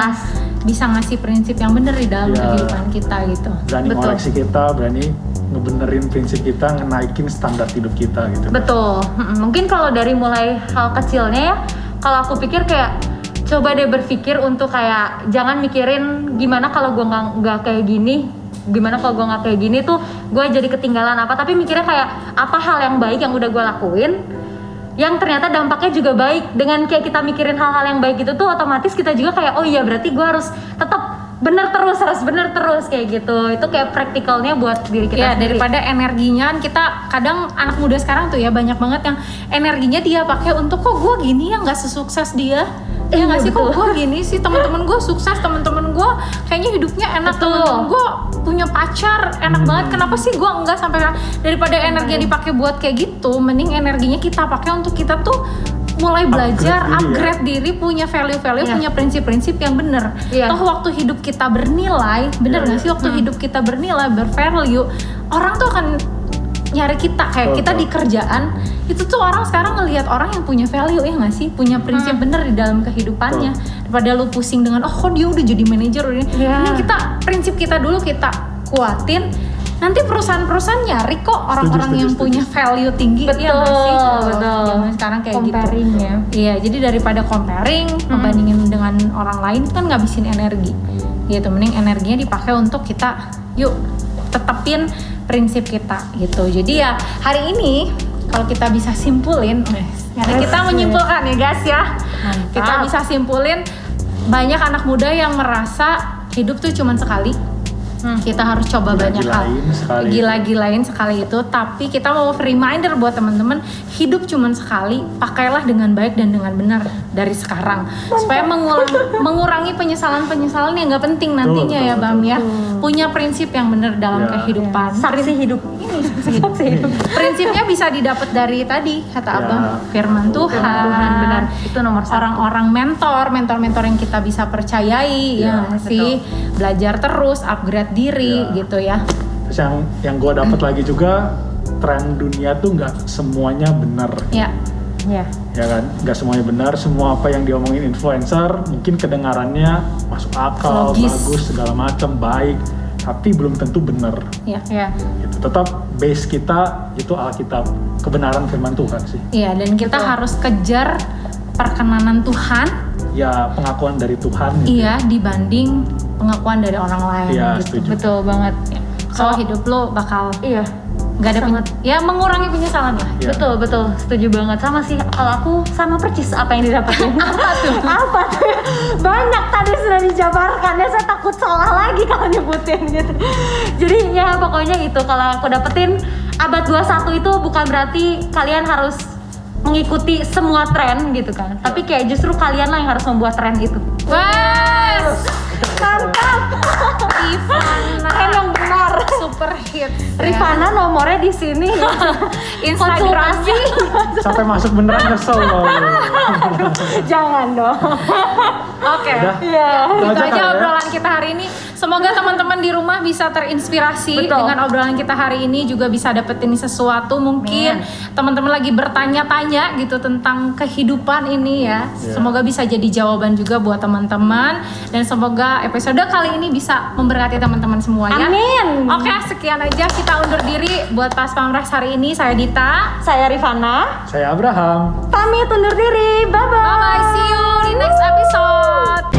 [SPEAKER 1] bisa ngasih prinsip yang benar di dalam
[SPEAKER 3] Iya.
[SPEAKER 1] kehidupan kita gitu
[SPEAKER 3] Berani
[SPEAKER 2] Betul.
[SPEAKER 3] ngoreksi kita, berani ngebenerin prinsip kita, ngenaikin standar hidup kita gitu. kan.
[SPEAKER 2] Betul. Mm-mm. Mungkin kalau dari mulai hal kecilnya ya, kalau aku pikir kayak coba deh berpikir untuk kayak jangan mikirin gimana kalau gue nggak kayak gini, gimana kalau gue nggak kayak gini tuh gue jadi ketinggalan apa. Tapi mikirnya kayak apa hal yang baik yang udah gue lakuin, yang ternyata dampaknya juga baik. Dengan kayak kita mikirin hal-hal yang baik itu tuh otomatis kita juga kayak oh iya berarti gue harus tetap bener terus harus bener terus kayak gitu itu kayak praktikalnya buat diri kita
[SPEAKER 1] ya
[SPEAKER 2] sendiri.
[SPEAKER 1] daripada energinya kan kita kadang anak muda sekarang tuh ya banyak banget yang energinya dia pakai untuk kok gue gini ya nggak sesukses dia ya
[SPEAKER 2] Iya,
[SPEAKER 1] nggak sih kok gue gini sih teman-teman gue sukses teman-teman gue kayaknya hidupnya enak teman-teman gue punya pacar enak
[SPEAKER 3] Hmm.
[SPEAKER 1] banget kenapa sih gue enggak sampai daripada energi yang dipakai buat kayak gitu mending energinya kita pakai untuk kita tuh mulai belajar
[SPEAKER 3] diri ya.
[SPEAKER 1] upgrade diri punya value-value
[SPEAKER 2] Iya.
[SPEAKER 1] punya prinsip-prinsip yang bener
[SPEAKER 2] Iya.
[SPEAKER 1] toh waktu hidup kita bernilai bener
[SPEAKER 3] Iya,
[SPEAKER 1] nggak
[SPEAKER 3] iya.
[SPEAKER 1] sih waktu hidup kita bernilai bervalue orang tuh akan nyari kita kayak
[SPEAKER 3] Betul,
[SPEAKER 1] kita di
[SPEAKER 3] betul.
[SPEAKER 1] kerjaan itu tuh orang sekarang ngelihat orang yang punya value ya nggak sih? Punya prinsip bener di dalam kehidupannya. Daripada lu pusing dengan oh kok dia udah jadi manajer udah ini?
[SPEAKER 2] Iya.
[SPEAKER 1] Ini kita prinsip kita dulu kita kuatin. Nanti perusahaan-perusahaan nyari kok orang-orang yang
[SPEAKER 3] setuju.
[SPEAKER 1] punya value tinggi
[SPEAKER 2] betul
[SPEAKER 1] ya nggak sih?
[SPEAKER 2] Betul
[SPEAKER 1] zaman sekarang kayak
[SPEAKER 2] comparing
[SPEAKER 1] gitu
[SPEAKER 2] ya.
[SPEAKER 1] Iya, jadi daripada comparing, membandingin dengan orang lain kan ngabisin energi. Gitu, mending energinya dipakai untuk kita, yuk tetepin prinsip kita gitu. Jadi ya hari ini kalau kita bisa simpulin, karena kita menyimpulkan ya guys ya,
[SPEAKER 2] Mantap.
[SPEAKER 1] kita bisa simpulin banyak anak muda yang merasa hidup tuh cuman sekali.
[SPEAKER 2] Hmm.
[SPEAKER 1] Kita harus coba banyak hal.
[SPEAKER 3] Gila-gilain sekali.
[SPEAKER 1] itu. Tapi kita mau reminder buat teman-teman hidup cuman sekali pakailah dengan baik dan dengan benar dari sekarang. Supaya mengulang, [laughs] mengurangi penyesalan-penyesalan yang nggak penting nantinya
[SPEAKER 3] betul,
[SPEAKER 1] ya Bam ya. Punya prinsip yang benar dalam
[SPEAKER 3] Ya.
[SPEAKER 1] kehidupan.
[SPEAKER 2] Saksi hidup. Ini saksi hidup.
[SPEAKER 1] Prinsipnya bisa didapat dari tadi kata
[SPEAKER 3] Ya.
[SPEAKER 1] abang firman Tuhan,
[SPEAKER 2] Tuhan, benar. Itu nomor satu.
[SPEAKER 1] orang-orang mentor mentor-mentor yang kita bisa percayai ya,
[SPEAKER 3] Ya,
[SPEAKER 1] sih belajar terus upgrade diri
[SPEAKER 3] Ya.
[SPEAKER 1] gitu ya
[SPEAKER 3] Terus yang yang gue dapat lagi juga tren dunia tuh nggak semuanya benar.
[SPEAKER 1] ya
[SPEAKER 2] Iya.
[SPEAKER 3] ya kan nggak semuanya benar semua apa yang diomongin influencer mungkin kedengarannya masuk akal
[SPEAKER 1] Logis.
[SPEAKER 3] bagus segala macam baik tapi belum tentu benar
[SPEAKER 1] Iya.
[SPEAKER 2] Iya.
[SPEAKER 3] gitu tetap base kita itu Alkitab kebenaran firman Tuhan sih
[SPEAKER 1] Iya, dan kita
[SPEAKER 2] Betul.
[SPEAKER 1] harus kejar perkenanan Tuhan
[SPEAKER 3] ya pengakuan dari Tuhan gitu.
[SPEAKER 1] iya dibanding pengakuan dari orang lain
[SPEAKER 3] Iya,
[SPEAKER 1] gitu.
[SPEAKER 3] setuju.
[SPEAKER 2] Betul banget.
[SPEAKER 1] So
[SPEAKER 2] Kalau-
[SPEAKER 1] hidup lo bakal
[SPEAKER 2] Iya.
[SPEAKER 1] nggak ada
[SPEAKER 2] Sangat.
[SPEAKER 1] pen- ya mengurangi penyesalan lah.
[SPEAKER 3] Iya.
[SPEAKER 2] Betul betul setuju banget sama sih kalau aku sama percis apa yang didapetin [laughs] apa tuh apa tuh banyak tadi sudah dijabarkan ya saya takut salah lagi kalau nyebutin gitu jadi ya pokoknya itu kalau aku dapetin abad 21 itu bukan berarti kalian harus mengikuti semua tren gitu kan tapi kayak justru kalian lah yang harus membuat tren itu
[SPEAKER 1] Wes,
[SPEAKER 2] mantap
[SPEAKER 1] Rifana,
[SPEAKER 2] tren yang benar
[SPEAKER 1] super hits. ya.
[SPEAKER 2] Rifana nomornya di sini [laughs]
[SPEAKER 1] Instagramnya.
[SPEAKER 3] sampai masuk beneran nyesel loh [laughs]
[SPEAKER 2] jangan dong
[SPEAKER 1] Oke.
[SPEAKER 3] Udah.
[SPEAKER 2] Iya.
[SPEAKER 3] Itu aja
[SPEAKER 1] aja
[SPEAKER 3] ya.
[SPEAKER 1] obrolan kita hari ini. Semoga teman-teman di rumah bisa terinspirasi
[SPEAKER 2] Betul.
[SPEAKER 1] dengan obrolan kita hari ini juga bisa dapetin sesuatu mungkin teman-teman lagi bertanya-tanya gitu tentang kehidupan ini ya.
[SPEAKER 3] Iya.
[SPEAKER 1] Semoga bisa jadi jawaban juga buat teman-teman dan semoga episode kali ini bisa memberkati teman-teman semua ya.
[SPEAKER 2] Amin.
[SPEAKER 1] Oke, sekian aja kita undur diri buat Pas Pamres hari ini. Saya Dita.
[SPEAKER 2] Saya Rifana
[SPEAKER 3] saya Abraham
[SPEAKER 2] pamit undur diri bye bye
[SPEAKER 1] Bye bye, see you di next episode.